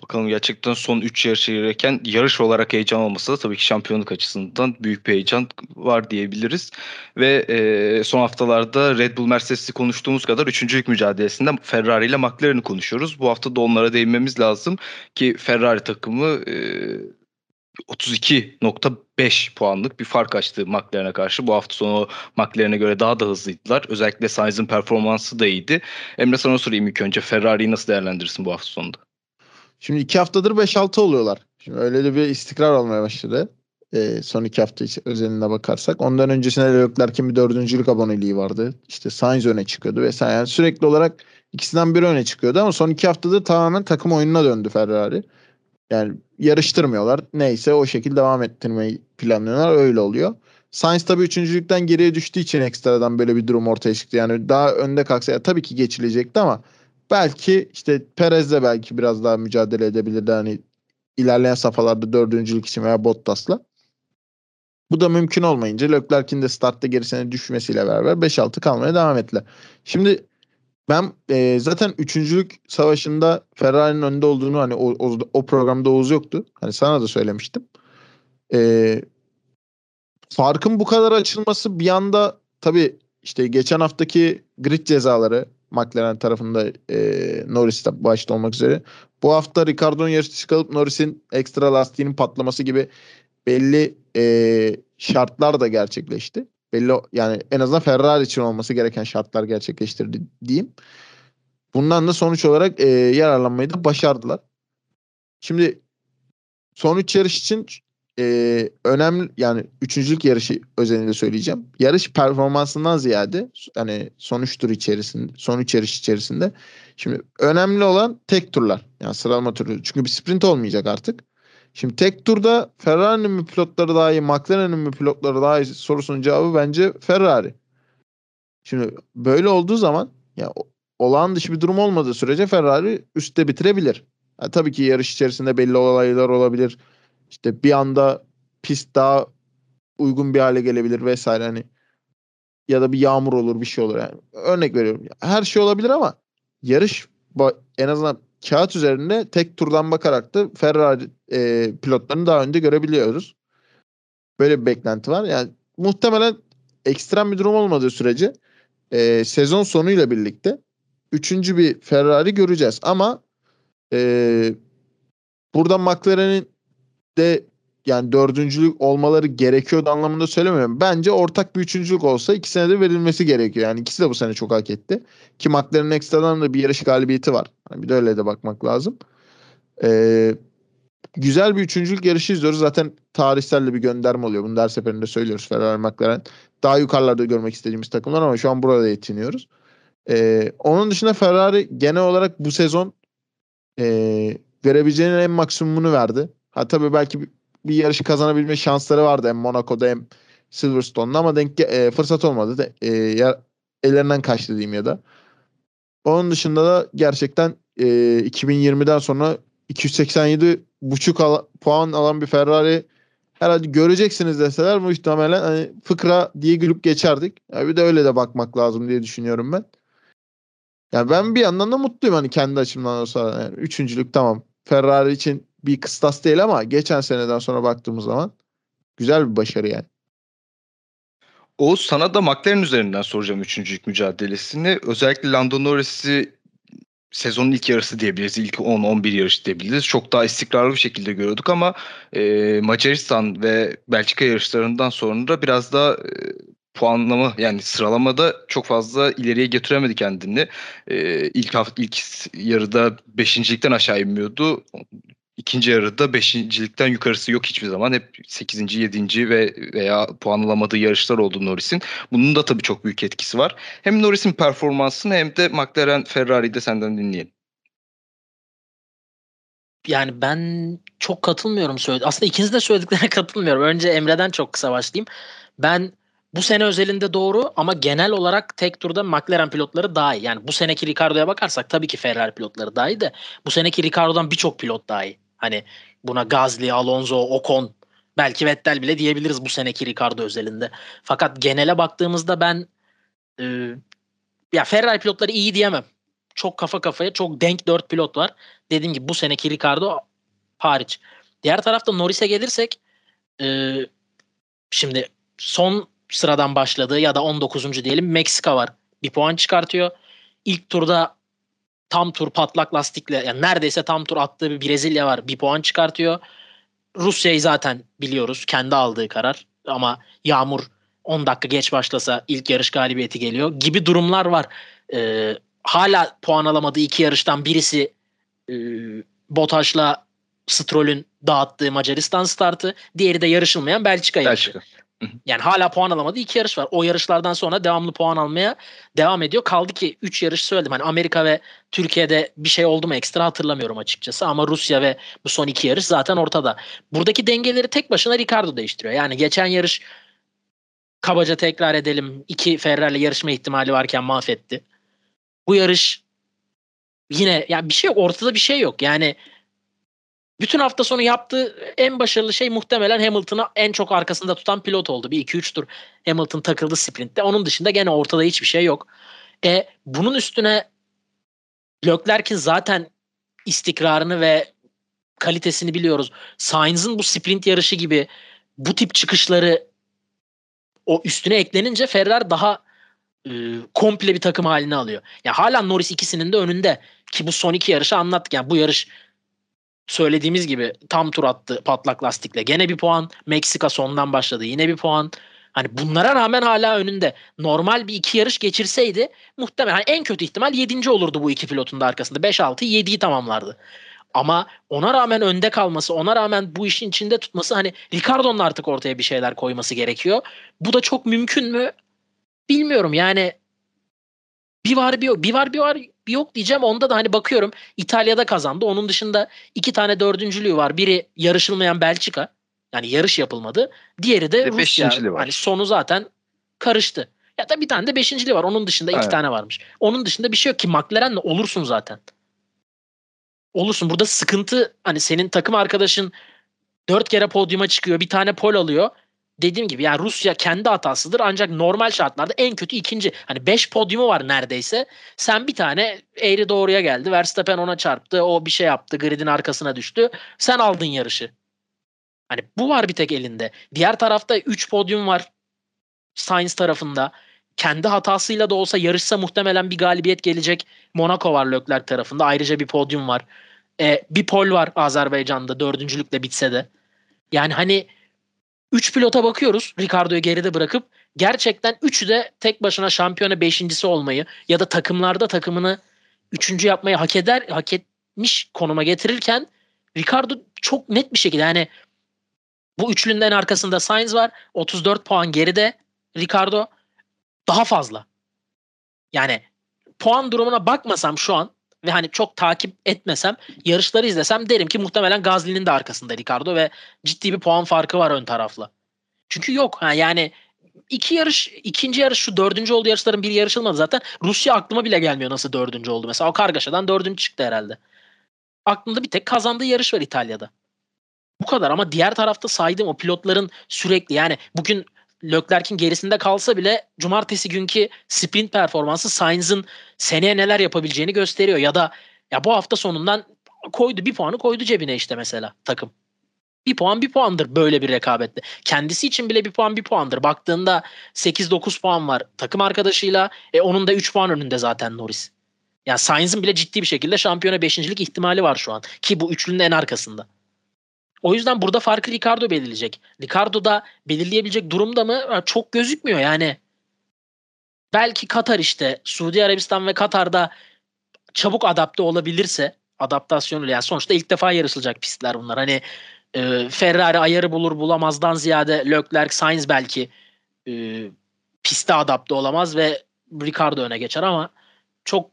[SPEAKER 2] Bakalım gerçekten son 3 yarışı girerken yarış olarak heyecan olmasa da tabii ki şampiyonluk açısından büyük bir heyecan var diyebiliriz. Ve e, son haftalarda Red Bull Mercedes'i konuştuğumuz kadar üçüncülük mücadelesinde Ferrari ile McLaren'i konuşuyoruz. Bu hafta da onlara değinmemiz lazım ki Ferrari takımı e, 32.5 puanlık bir fark açtı McLaren'e karşı. Bu hafta sonu McLaren'e göre daha da hızlıydılar. Özellikle Sainz'in performansı da iyiydi. Emre sana sorayım ilk önce Ferrari'yi nasıl değerlendirirsin bu hafta sonunda?
[SPEAKER 4] Şimdi iki haftadır 5-6 oluyorlar. Şimdi öyle de bir istikrar olmaya başladı. E, son iki hafta özelinde bakarsak. Ondan öncesinde Leclerc'in bir dördüncülük aboneliği vardı. İşte Sainz öne çıkıyordu vesaire. Yani sürekli olarak ikisinden biri öne çıkıyordu ama son iki haftadır tamamen takım oyununa döndü Ferrari. Yani yarıştırmıyorlar. Neyse o şekilde devam ettirmeyi planlıyorlar. Öyle oluyor. Sainz tabii üçüncülükten geriye düştüğü için ekstradan böyle bir durum ortaya çıktı. Yani daha önde kalksa ya tabii ki geçilecekti ama belki işte Perez de belki biraz daha mücadele edebilirdi. Hani ilerleyen safhalarda dördüncülük için veya Bottas'la. Bu da mümkün olmayınca Leclerc'in de startta gerisine düşmesiyle beraber 5-6 kalmaya devam ettiler. Şimdi ben e, zaten üçüncülük savaşında Ferrari'nin önde olduğunu hani o, o, o programda Oğuz yoktu. Hani sana da söylemiştim. E, farkın bu kadar açılması bir anda tabii işte geçen haftaki grid cezaları McLaren tarafında e, Norris'te başta olmak üzere. Bu hafta Ricardo'nun yarış dışı kalıp Norris'in ekstra lastiğinin patlaması gibi belli e, şartlar da gerçekleşti. Belli yani en azından Ferrari için olması gereken şartlar gerçekleştirdi diyeyim. Bundan da sonuç olarak e, yararlanmayı da başardılar. Şimdi son üç yarış için e, önemli yani üçüncülük yarışı özelinde söyleyeceğim. Yarış performansından ziyade hani son üç tur içerisinde son üç yarış içerisinde şimdi önemli olan tek turlar. Yani sıralama turu. Çünkü bir sprint olmayacak artık. Şimdi tek turda Ferrari'nin mi pilotları daha iyi, McLaren'in mi pilotları daha iyi sorusunun cevabı bence Ferrari. Şimdi böyle olduğu zaman ya olağan dışı bir durum olmadığı sürece Ferrari üstte bitirebilir. Yani tabii ki yarış içerisinde belli olaylar olabilir. İşte bir anda pist daha uygun bir hale gelebilir vesaire hani ya da bir yağmur olur bir şey olur yani. Örnek veriyorum. Her şey olabilir ama yarış en azından kağıt üzerinde tek turdan bakarak da Ferrari e, pilotlarını daha önde görebiliyoruz. Böyle bir beklenti var. Yani muhtemelen ekstrem bir durum olmadığı sürece e, sezon sonuyla birlikte üçüncü bir Ferrari göreceğiz. Ama e, burada McLaren'in de yani dördüncülük olmaları gerekiyordu anlamında söylemiyorum. Bence ortak bir üçüncülük olsa ikisine de verilmesi gerekiyor. Yani ikisi de bu sene çok hak etti. Ki McLaren'ın ekstradan da bir yarış galibiyeti var. Yani bir de öyle de bakmak lazım. Ee, güzel bir üçüncülük yarışı izliyoruz. Zaten tarihsel de bir gönderme oluyor. Bunu her seferinde söylüyoruz Ferrari McLaren. Daha yukarılarda görmek istediğimiz takımlar ama şu an burada yetiniyoruz. Ee, onun dışında Ferrari genel olarak bu sezon e, verebileceğinin en maksimumunu verdi. Ha tabii belki bir, yarışı kazanabilme şansları vardı hem Monaco'da hem Silverstone'da ama denk e, fırsat olmadı. De, e, ya, ellerinden kaçtı diyeyim ya da. Onun dışında da gerçekten e, 2020'den sonra 287 buçuk al, puan alan bir Ferrari herhalde göreceksiniz deseler muhtemelen hani fıkra diye gülüp geçerdik. Yani bir de öyle de bakmak lazım diye düşünüyorum ben. Yani ben bir yandan da mutluyum hani kendi açımdan olsa. Yani üçüncülük tamam. Ferrari için bir kıstas değil ama geçen seneden sonra baktığımız zaman güzel bir başarı yani.
[SPEAKER 2] Oğuz sana da McLaren üzerinden soracağım üçüncülük mücadelesini. Özellikle Lando Norris'i sezonun ilk yarısı diyebiliriz. İlk 10-11 yarış diyebiliriz. Çok daha istikrarlı bir şekilde görüyorduk ama e, Macaristan ve Belçika yarışlarından sonra biraz daha e, puanlama yani sıralamada çok fazla ileriye götüremedi kendini. E, ilk hafta ilk yarıda beşincilikten aşağı inmiyordu. İkinci yarıda beşincilikten yukarısı yok hiçbir zaman. Hep sekizinci, yedinci ve veya puanlamadığı yarışlar oldu Norris'in. Bunun da tabii çok büyük etkisi var. Hem Norris'in performansını hem de McLaren Ferrari'yi de senden dinleyelim.
[SPEAKER 3] yani ben çok katılmıyorum. Aslında ikiniz de söylediklerine [laughs] katılmıyorum. Önce Emre'den çok kısa başlayayım. Ben bu sene özelinde doğru ama genel olarak tek turda McLaren pilotları daha iyi. Yani bu seneki Ricardo'ya bakarsak tabii ki Ferrari pilotları daha iyi de bu seneki Ricardo'dan birçok pilot daha iyi. Hani buna Gasly, Alonso, Ocon belki Vettel bile diyebiliriz bu seneki Ricardo özelinde. Fakat genele baktığımızda ben e, ya Ferrari pilotları iyi diyemem. Çok kafa kafaya çok denk dört pilot var. Dediğim gibi bu seneki Ricardo hariç. Diğer tarafta Norris'e gelirsek e, şimdi son sıradan başladığı ya da 19. diyelim Meksika var. Bir puan çıkartıyor. İlk turda tam tur patlak lastikle yani neredeyse tam tur attığı bir Brezilya var. Bir puan çıkartıyor. Rusya'yı zaten biliyoruz. Kendi aldığı karar. Ama Yağmur 10 dakika geç başlasa ilk yarış galibiyeti geliyor gibi durumlar var. Ee, hala puan alamadığı iki yarıştan birisi e, Botaş'la Stroll'ün dağıttığı Macaristan startı. Diğeri de yarışılmayan Belçika yarışı. Yani hala puan alamadı iki yarış var. O yarışlardan sonra devamlı puan almaya devam ediyor. Kaldı ki 3 yarış söyledim. Hani Amerika ve Türkiye'de bir şey oldu mu ekstra hatırlamıyorum açıkçası. Ama Rusya ve bu son iki yarış zaten ortada. Buradaki dengeleri tek başına Ricardo değiştiriyor. Yani geçen yarış kabaca tekrar edelim. iki Ferrari yarışma ihtimali varken mahvetti. Bu yarış yine yani bir şey yok. Ortada bir şey yok. Yani bütün hafta sonu yaptığı en başarılı şey muhtemelen Hamilton'ı en çok arkasında tutan pilot oldu. Bir 2-3 tur Hamilton takıldı sprintte. Onun dışında gene ortada hiçbir şey yok. E bunun üstüne Leclerc'in zaten istikrarını ve kalitesini biliyoruz. Sainz'ın bu sprint yarışı gibi bu tip çıkışları o üstüne eklenince Ferrari daha e, komple bir takım haline alıyor. Ya hala Norris ikisinin de önünde ki bu son iki yarışı anlattık. Yani bu yarış söylediğimiz gibi tam tur attı patlak lastikle. Gene bir puan. Meksika sondan başladı. Yine bir puan. Hani bunlara rağmen hala önünde. Normal bir iki yarış geçirseydi muhtemelen hani en kötü ihtimal 7. olurdu bu iki pilotun da arkasında. 5-6 7'yi tamamlardı. Ama ona rağmen önde kalması, ona rağmen bu işin içinde tutması hani Ricardo'nun artık ortaya bir şeyler koyması gerekiyor. Bu da çok mümkün mü? Bilmiyorum yani bir var bir. Bir var bir var bir yok diyeceğim. Onda da hani bakıyorum İtalya'da kazandı. Onun dışında iki tane dördüncülüğü var. Biri yarışılmayan Belçika. Yani yarış yapılmadı. Diğeri de
[SPEAKER 2] Ve
[SPEAKER 3] Rusya.
[SPEAKER 2] var.
[SPEAKER 3] Hani sonu zaten karıştı. Ya da bir tane de beşinciliği var. Onun dışında iki
[SPEAKER 2] Evet.
[SPEAKER 3] tane varmış. Onun dışında bir şey yok ki McLaren'le olursun zaten. Olursun. Burada sıkıntı hani senin takım arkadaşın dört kere podyuma çıkıyor. Bir tane pol alıyor. Dediğim gibi yani Rusya kendi hatasıdır ancak normal şartlarda en kötü ikinci. Hani 5 podyumu var neredeyse. Sen bir tane eğri doğruya geldi. Verstappen ona çarptı. O bir şey yaptı. Gridin arkasına düştü. Sen aldın yarışı. Hani bu var bir tek elinde. Diğer tarafta 3 podyum var. Sainz tarafında. Kendi hatasıyla da olsa yarışsa muhtemelen bir galibiyet gelecek. Monaco var Leclerc tarafında. Ayrıca bir podyum var. E, bir pol var Azerbaycan'da dördüncülükle bitse de. Yani hani 3 pilota bakıyoruz. Ricardo'yu geride bırakıp. Gerçekten üçü de tek başına şampiyona beşincisi olmayı ya da takımlarda takımını üçüncü yapmayı hak eder hak etmiş konuma getirirken Ricardo çok net bir şekilde yani bu üçlünün arkasında Sainz var. 34 puan geride. Ricardo daha fazla. Yani puan durumuna bakmasam şu an ve hani çok takip etmesem yarışları izlesem derim ki muhtemelen Gazli'nin de arkasında Ricardo ve ciddi bir puan farkı var ön tarafla. Çünkü yok ha yani iki yarış ikinci yarış şu dördüncü olduğu yarışların biri yarışılmadı zaten. Rusya aklıma bile gelmiyor nasıl dördüncü oldu. Mesela o kargaşadan dördüncü çıktı herhalde. Aklımda bir tek kazandığı yarış var İtalya'da. Bu kadar ama diğer tarafta saydığım o pilotların sürekli yani bugün Leclerc'in gerisinde kalsa bile cumartesi günkü sprint performansı Sainz'ın seneye neler yapabileceğini gösteriyor. Ya da ya bu hafta sonundan koydu bir puanı koydu cebine işte mesela takım. Bir puan bir puandır böyle bir rekabette. Kendisi için bile bir puan bir puandır. Baktığında 8-9 puan var takım arkadaşıyla. E onun da 3 puan önünde zaten Norris. Yani Sainz'ın bile ciddi bir şekilde şampiyona 5.lik ihtimali var şu an. Ki bu üçlünün en arkasında. O yüzden burada farkı Ricardo belirleyecek. Ricardo da belirleyebilecek durumda mı? Çok gözükmüyor yani. Belki Katar işte Suudi Arabistan ve Katar'da çabuk adapte olabilirse adaptasyonu yani sonuçta ilk defa yarışılacak pistler bunlar. Hani e, Ferrari ayarı bulur bulamazdan ziyade Leclerc, Sainz belki e, piste adapte olamaz ve Ricardo öne geçer ama çok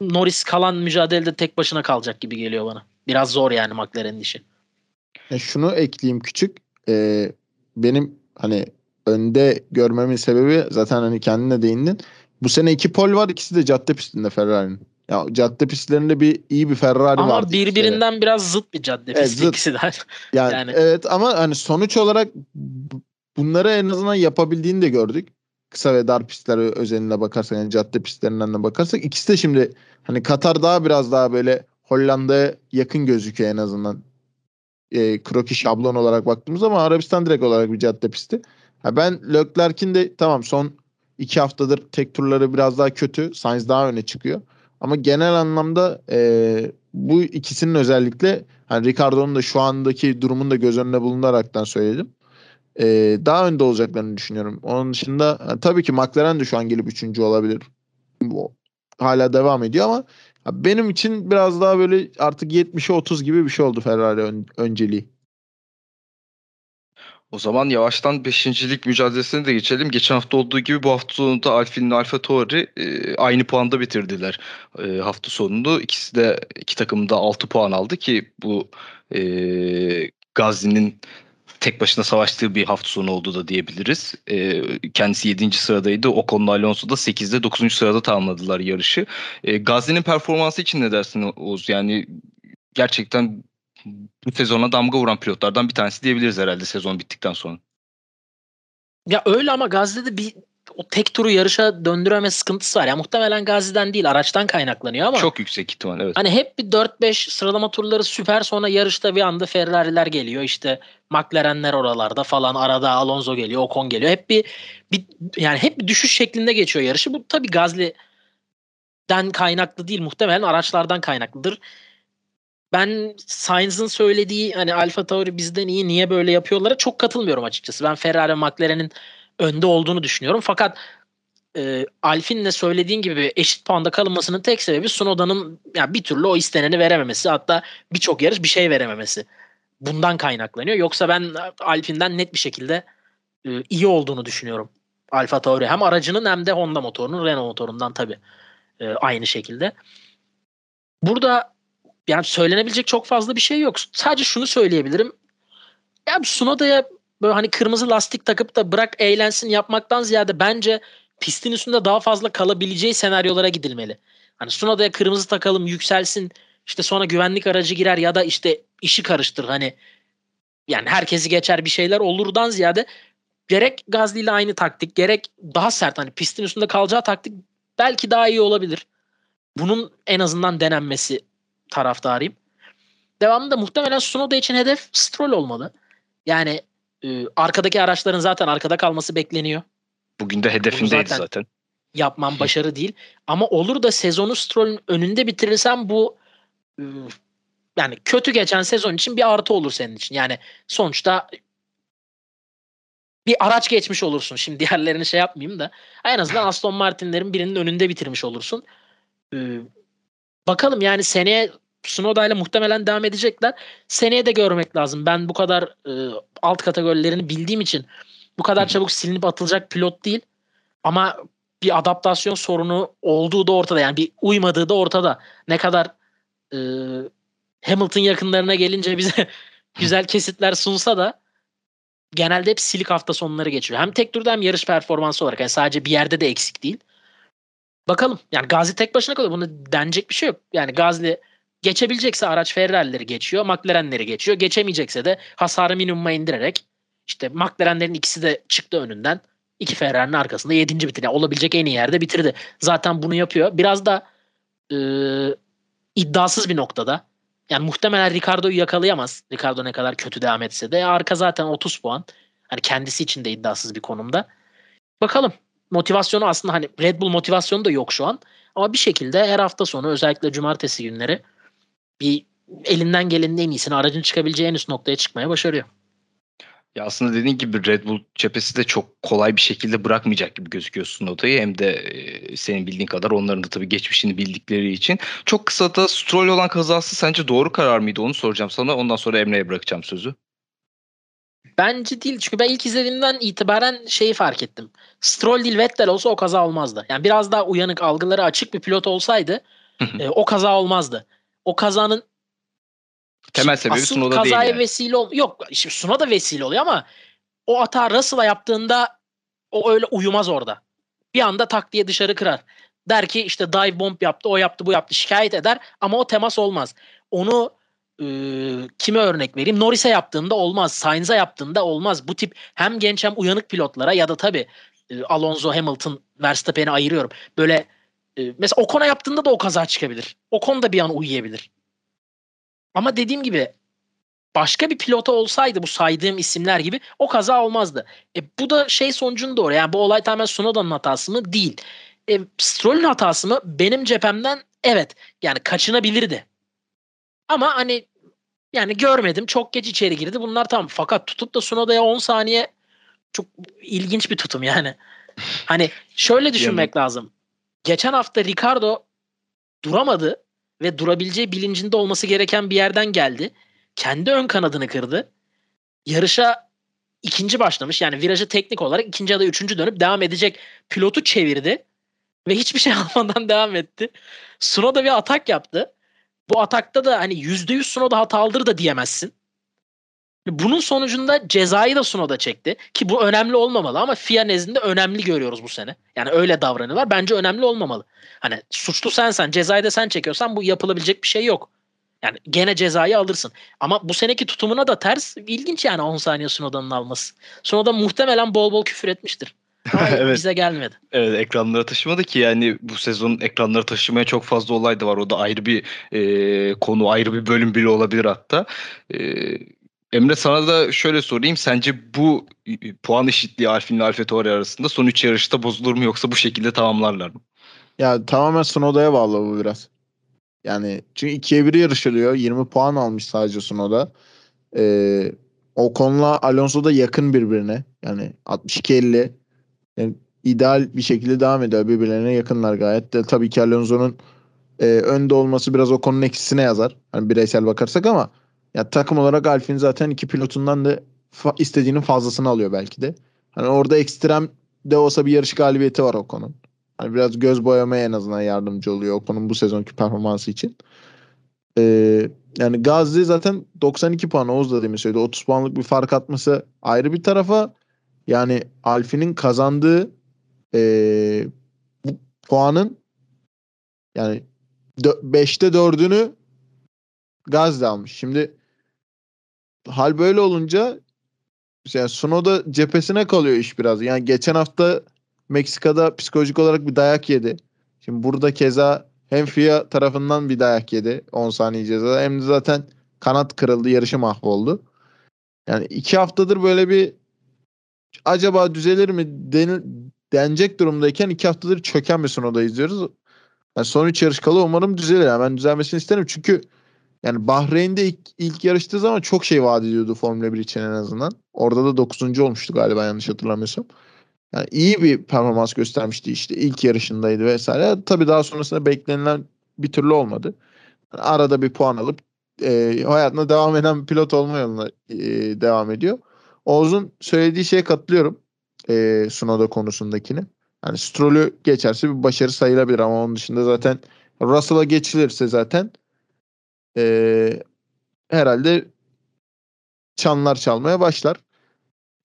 [SPEAKER 3] Norris kalan mücadelede tek başına kalacak gibi geliyor bana. Biraz zor yani McLaren'in işi.
[SPEAKER 4] Şunu ekleyeyim küçük. Ee, benim hani önde görmemin sebebi zaten hani kendine değindin. Bu sene iki pol var. ikisi de cadde pistinde Ferrari'nin. Ya cadde pistlerinde bir iyi bir Ferrari
[SPEAKER 3] Ama
[SPEAKER 4] iki kere.
[SPEAKER 3] birbirinden biraz zıt bir cadde
[SPEAKER 4] Evet,
[SPEAKER 3] pisti
[SPEAKER 4] zıt.
[SPEAKER 3] ikisi de. [laughs]
[SPEAKER 4] Yani,
[SPEAKER 3] Yani-
[SPEAKER 4] evet ama hani sonuç olarak bu- bunları en azından yapabildiğini de gördük. Kısa ve dar pistler özelinde bakarsak yani cadde pistlerinden de bakarsak ikisi de şimdi hani Katar daha biraz daha böyle Hollanda'ya yakın gözüküyor en azından. E, kroki şablon olarak baktığımız ama Arabistan direkt olarak bir cadde pisti. Ha ben Leclerc'in de tamam son iki haftadır tek turları biraz daha kötü. Sainz daha öne çıkıyor. Ama genel anlamda e, bu ikisinin özellikle hani Ricardo'nun da şu andaki durumunu da göz önüne bulunaraktan söyledim. E, daha önde olacaklarını düşünüyorum. Onun dışında tabii ki McLaren de şu an gelip üçüncü olabilir. Bu hala devam ediyor ama benim için biraz daha böyle artık 70'e 30 gibi bir şey oldu Ferrari ön- önceliği.
[SPEAKER 2] O zaman yavaştan beşincilik mücadelesine de geçelim. Geçen hafta olduğu gibi bu hafta sonunda Alpine ile Alfa Tauri e, aynı puanda bitirdiler e, hafta sonunu. İkisi de iki takım da 6 puan aldı ki bu e, Gazi'nin tek başına savaştığı bir hafta sonu oldu da diyebiliriz. E, kendisi 7. sıradaydı. Ocon'la Alonso da 8'de 9. sırada tamamladılar yarışı. E, Gazi'nin performansı için ne dersin Oğuz? Yani gerçekten bu sezona damga vuran pilotlardan bir tanesi diyebiliriz herhalde sezon bittikten sonra.
[SPEAKER 3] Ya öyle ama Gazi'de de bir o tek turu yarışa döndüreme sıkıntısı var. Ya muhtemelen Gazi'den değil araçtan kaynaklanıyor ama
[SPEAKER 2] Çok yüksek ihtimal evet.
[SPEAKER 3] hani hep bir 4-5 sıralama turları süper sonra yarışta bir anda Ferrari'ler geliyor işte McLaren'ler oralarda falan arada Alonso geliyor Ocon geliyor. Hep bir, bir yani hep bir düşüş şeklinde geçiyor yarışı. Bu tabii Gazli'den kaynaklı değil muhtemelen araçlardan kaynaklıdır. Ben Sainz'ın söylediği hani Alfa Tauri bizden iyi niye böyle yapıyorlara çok katılmıyorum açıkçası. Ben Ferrari McLaren'in önde olduğunu düşünüyorum. Fakat e, Alfin'le söylediğin gibi eşit puanda kalınmasının tek sebebi Sunoda'nın yani bir türlü o isteneni verememesi. Hatta birçok yarış bir şey verememesi. Bundan kaynaklanıyor. Yoksa ben Alfin'den net bir şekilde e, iyi olduğunu düşünüyorum. Alfa Tauri hem aracının hem de Honda motorunun Renault motorundan tabii e, aynı şekilde. Burada yani söylenebilecek çok fazla bir şey yok. Sadece şunu söyleyebilirim. Ya Sunoda'ya böyle hani kırmızı lastik takıp da bırak eğlensin yapmaktan ziyade bence pistin üstünde daha fazla kalabileceği senaryolara gidilmeli. Hani Sunoda'ya kırmızı takalım yükselsin işte sonra güvenlik aracı girer ya da işte işi karıştır hani yani herkesi geçer bir şeyler olurdan ziyade gerek Gazli ile aynı taktik gerek daha sert hani pistin üstünde kalacağı taktik belki daha iyi olabilir. Bunun en azından denenmesi taraftarıyım. Devamında muhtemelen Sunoda için hedef Stroll olmalı. Yani e, arkadaki araçların zaten arkada kalması bekleniyor.
[SPEAKER 2] Bugün de hedefindeydi
[SPEAKER 3] zaten-
[SPEAKER 2] zaten.
[SPEAKER 3] Yapman [laughs] başarı değil. Ama olur da sezonu Stroll'ün önünde bitirirsen bu e, yani kötü geçen sezon için bir artı olur senin için. Yani sonuçta bir araç geçmiş olursun. Şimdi diğerlerini şey yapmayayım da. En azından Aston Martin'lerin birinin önünde bitirmiş olursun. Ee, bakalım yani seneye Tsunoda ile muhtemelen devam edecekler. Seneye de görmek lazım. Ben bu kadar e, alt kategorilerini bildiğim için bu kadar çabuk silinip atılacak pilot değil. Ama bir adaptasyon sorunu olduğu da ortada. Yani bir uymadığı da ortada. Ne kadar e, Hamilton yakınlarına gelince bize [laughs] güzel kesitler sunsa da genelde hep silik hafta sonları geçiriyor. Hem tek turda hem yarış performansı olarak. Yani sadece bir yerde de eksik değil. Bakalım. Yani Gazi tek başına kalıyor. Bunda denecek bir şey yok. Yani Gazi geçebilecekse araç Ferrari'leri geçiyor. McLaren'leri geçiyor. Geçemeyecekse de hasarı minimuma indirerek işte McLaren'lerin ikisi de çıktı önünden. İki Ferrari'nin arkasında yedinci bitirdi. Yani olabilecek en iyi yerde bitirdi. Zaten bunu yapıyor. Biraz da e, iddiasız bir noktada. Yani muhtemelen Ricardo'yu yakalayamaz. Ricardo ne kadar kötü devam etse de. Arka zaten 30 puan. Hani kendisi için de iddiasız bir konumda. Bakalım. Motivasyonu aslında hani Red Bull motivasyonu da yok şu an. Ama bir şekilde her hafta sonu özellikle cumartesi günleri bir elinden gelenin en iyisini aracın çıkabileceği en üst noktaya çıkmaya başarıyor.
[SPEAKER 2] Ya aslında dediğin gibi Red Bull cephesi de çok kolay bir şekilde bırakmayacak gibi gözüküyor Sunoda'yı. Hem de e, senin bildiğin kadar onların da tabii geçmişini bildikleri için. Çok kısa da Stroll olan kazası sence doğru karar mıydı onu soracağım sana. Ondan sonra Emre'ye bırakacağım sözü.
[SPEAKER 3] Bence değil. Çünkü ben ilk izlediğimden itibaren şeyi fark ettim. Stroll değil Vettel olsa o kaza olmazdı. Yani biraz daha uyanık, algıları açık bir pilot olsaydı e, o kaza olmazdı. O kazanın
[SPEAKER 2] Temel sebebi
[SPEAKER 3] Asıl
[SPEAKER 2] Sunoda değil
[SPEAKER 3] kazaya
[SPEAKER 2] yani.
[SPEAKER 3] vesile ol yok şimdi Suno da vesile oluyor ama o hata Russell'a yaptığında o öyle uyumaz orada. Bir anda tak diye dışarı kırar. Der ki işte dive bomb yaptı, o yaptı, bu yaptı. Şikayet eder ama o temas olmaz. Onu e, kime örnek vereyim? Norris'e yaptığında olmaz. Sainz'a yaptığında olmaz. Bu tip hem genç hem uyanık pilotlara ya da tabii e, Alonso, Hamilton, Verstappen'i ayırıyorum. Böyle e, mesela Ocon'a yaptığında da o kaza çıkabilir. Ocon da bir an uyuyabilir. Ama dediğim gibi başka bir pilota olsaydı bu saydığım isimler gibi o kaza olmazdı. E, bu da şey sonucunu doğru. Yani bu olay tamamen Sunoda'nın hatası mı? Değil. E, Stroll'ün hatası mı? Benim cephemden evet. Yani kaçınabilirdi. Ama hani yani görmedim. Çok geç içeri girdi. Bunlar tamam. Fakat tutup da Sunoda'ya 10 saniye çok ilginç bir tutum yani. Hani şöyle düşünmek lazım. Geçen hafta Ricardo duramadı ve durabileceği bilincinde olması gereken bir yerden geldi. Kendi ön kanadını kırdı. Yarışa ikinci başlamış. Yani virajı teknik olarak ikinci ya da üçüncü dönüp devam edecek pilotu çevirdi. Ve hiçbir şey [laughs] almadan devam etti. Sunoda bir atak yaptı. Bu atakta da hani %100 Sunoda hatalıdır da diyemezsin. Bunun sonucunda cezayı da Sunoda çekti. Ki bu önemli olmamalı ama FIA nezdinde önemli görüyoruz bu sene. Yani öyle davranıyorlar. Bence önemli olmamalı. Hani suçlu sensen, cezayı da sen çekiyorsan bu yapılabilecek bir şey yok. Yani gene cezayı alırsın. Ama bu seneki tutumuna da ters. İlginç yani 10 saniye Sunoda'nın alması. Sunoda muhtemelen bol bol küfür etmiştir. [laughs]
[SPEAKER 2] Evet.
[SPEAKER 3] bize gelmedi.
[SPEAKER 2] Evet ekranlara taşımadı ki yani bu sezon ekranlara taşımaya çok fazla olay da var. O da ayrı bir e, konu, ayrı bir bölüm bile olabilir hatta. E, Emre sana da şöyle sorayım. Sence bu puan eşitliği Alfin ile AlphaTauri arasında son 3 yarışta bozulur mu yoksa bu şekilde tamamlarlar mı?
[SPEAKER 4] Ya tamamen Sunoda'ya bağlı bu biraz. Yani çünkü 2'ye 1 yarışılıyor. 20 puan almış sadece Sunoda. Ee, Ocon'la Alonso da yakın birbirine. Yani 62-50. Yani ideal bir şekilde devam ediyor. Birbirlerine yakınlar gayet. De, tabii ki Alonso'nun e, önde olması biraz Ocon'un eksisine yazar. Hani bireysel bakarsak ama ya takım olarak Alfin zaten iki pilotundan da fa- istediğinin fazlasını alıyor belki de. Hani orada ekstrem de olsa bir yarış galibiyeti var Ocon'un. Hani biraz göz boyamaya en azından yardımcı oluyor Ocon'un bu sezonki performansı için. Ee, yani Gazze zaten 92 puan Oğuz da demin söyledi. 30 puanlık bir fark atması ayrı bir tarafa. Yani Alfi'nin kazandığı ee, bu puanın yani 5'te 4'ünü Gazze almış. Şimdi hal böyle olunca yani Sunoda cephesine kalıyor iş biraz. Yani geçen hafta Meksika'da psikolojik olarak bir dayak yedi. Şimdi burada keza hem FIA tarafından bir dayak yedi 10 saniye ceza hem de zaten kanat kırıldı yarışı mahvoldu. Yani iki haftadır böyle bir acaba düzelir mi den, denecek durumdayken iki haftadır çöken bir Sunoda izliyoruz. Yani son üç yarış kalı umarım düzelir. Yani ben düzelmesini isterim çünkü yani Bahreyn'de ilk, ilk yarıştığı zaman çok şey vaat ediyordu Formula 1 için en azından. Orada da 9. olmuştu galiba yanlış hatırlamıyorsam. Yani iyi bir performans göstermişti işte ilk yarışındaydı vesaire. Tabii daha sonrasında beklenilen bir türlü olmadı. Yani arada bir puan alıp e, hayatına devam eden bir pilot olma yoluna e, devam ediyor. Oğuz'un söylediği şeye katılıyorum. E, Sunoda konusundakini. Yani Stroll'ü geçerse bir başarı sayılabilir ama onun dışında zaten Russell'a geçilirse zaten e, herhalde çanlar çalmaya başlar.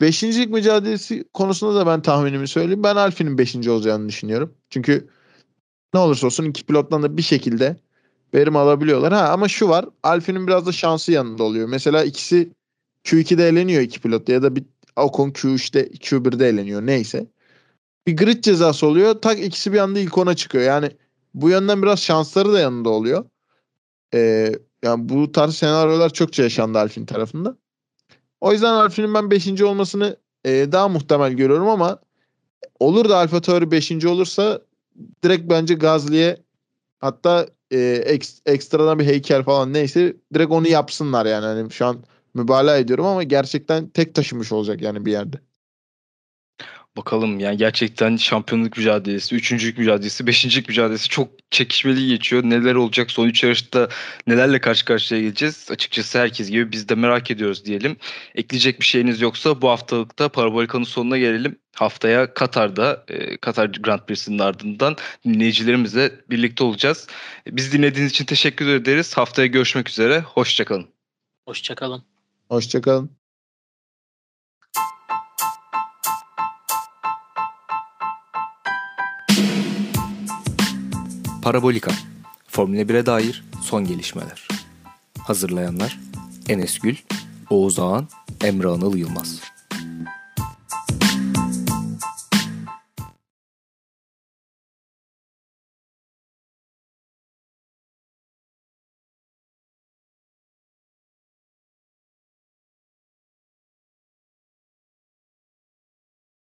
[SPEAKER 4] Beşincilik mücadelesi konusunda da ben tahminimi söyleyeyim. Ben Alfi'nin beşinci olacağını düşünüyorum. Çünkü ne olursa olsun iki pilottan da bir şekilde verim alabiliyorlar. Ha ama şu var. Alfi'nin biraz da şansı yanında oluyor. Mesela ikisi Q2'de eleniyor iki pilot ya da bir Ocon Q3'te Q1'de eleniyor neyse. Bir grid cezası oluyor. Tak ikisi bir anda ilk ona çıkıyor. Yani bu yönden biraz şansları da yanında oluyor. Ee, yani bu tarz senaryolar çokça yaşandı Alfin tarafında. O yüzden Alfin'in ben 5. olmasını e, daha muhtemel görüyorum ama olur da Alfa Tauri 5. olursa direkt bence Gazli'ye hatta e, ek, ekstradan bir heykel falan neyse direkt onu yapsınlar yani. Hani şu an mübalağa ediyorum ama gerçekten tek taşımış olacak yani bir yerde.
[SPEAKER 2] Bakalım yani gerçekten şampiyonluk mücadelesi, üçüncülük mücadelesi, beşincilik mücadelesi çok çekişmeli geçiyor. Neler olacak son üç yarışta nelerle karşı karşıya geleceğiz? Açıkçası herkes gibi biz de merak ediyoruz diyelim. Ekleyecek bir şeyiniz yoksa bu haftalıkta Parabolika'nın sonuna gelelim. Haftaya Katar'da, e, Katar Grand Prix'sinin ardından dinleyicilerimizle birlikte olacağız. Biz dinlediğiniz için teşekkür ederiz. Haftaya görüşmek üzere. Hoşçakalın.
[SPEAKER 3] Hoşçakalın.
[SPEAKER 4] Hoşçakalın.
[SPEAKER 2] Parabolika. Formula 1'e dair son gelişmeler. Hazırlayanlar Enes Gül, Oğuz Ağan, Emre Anıl Yılmaz.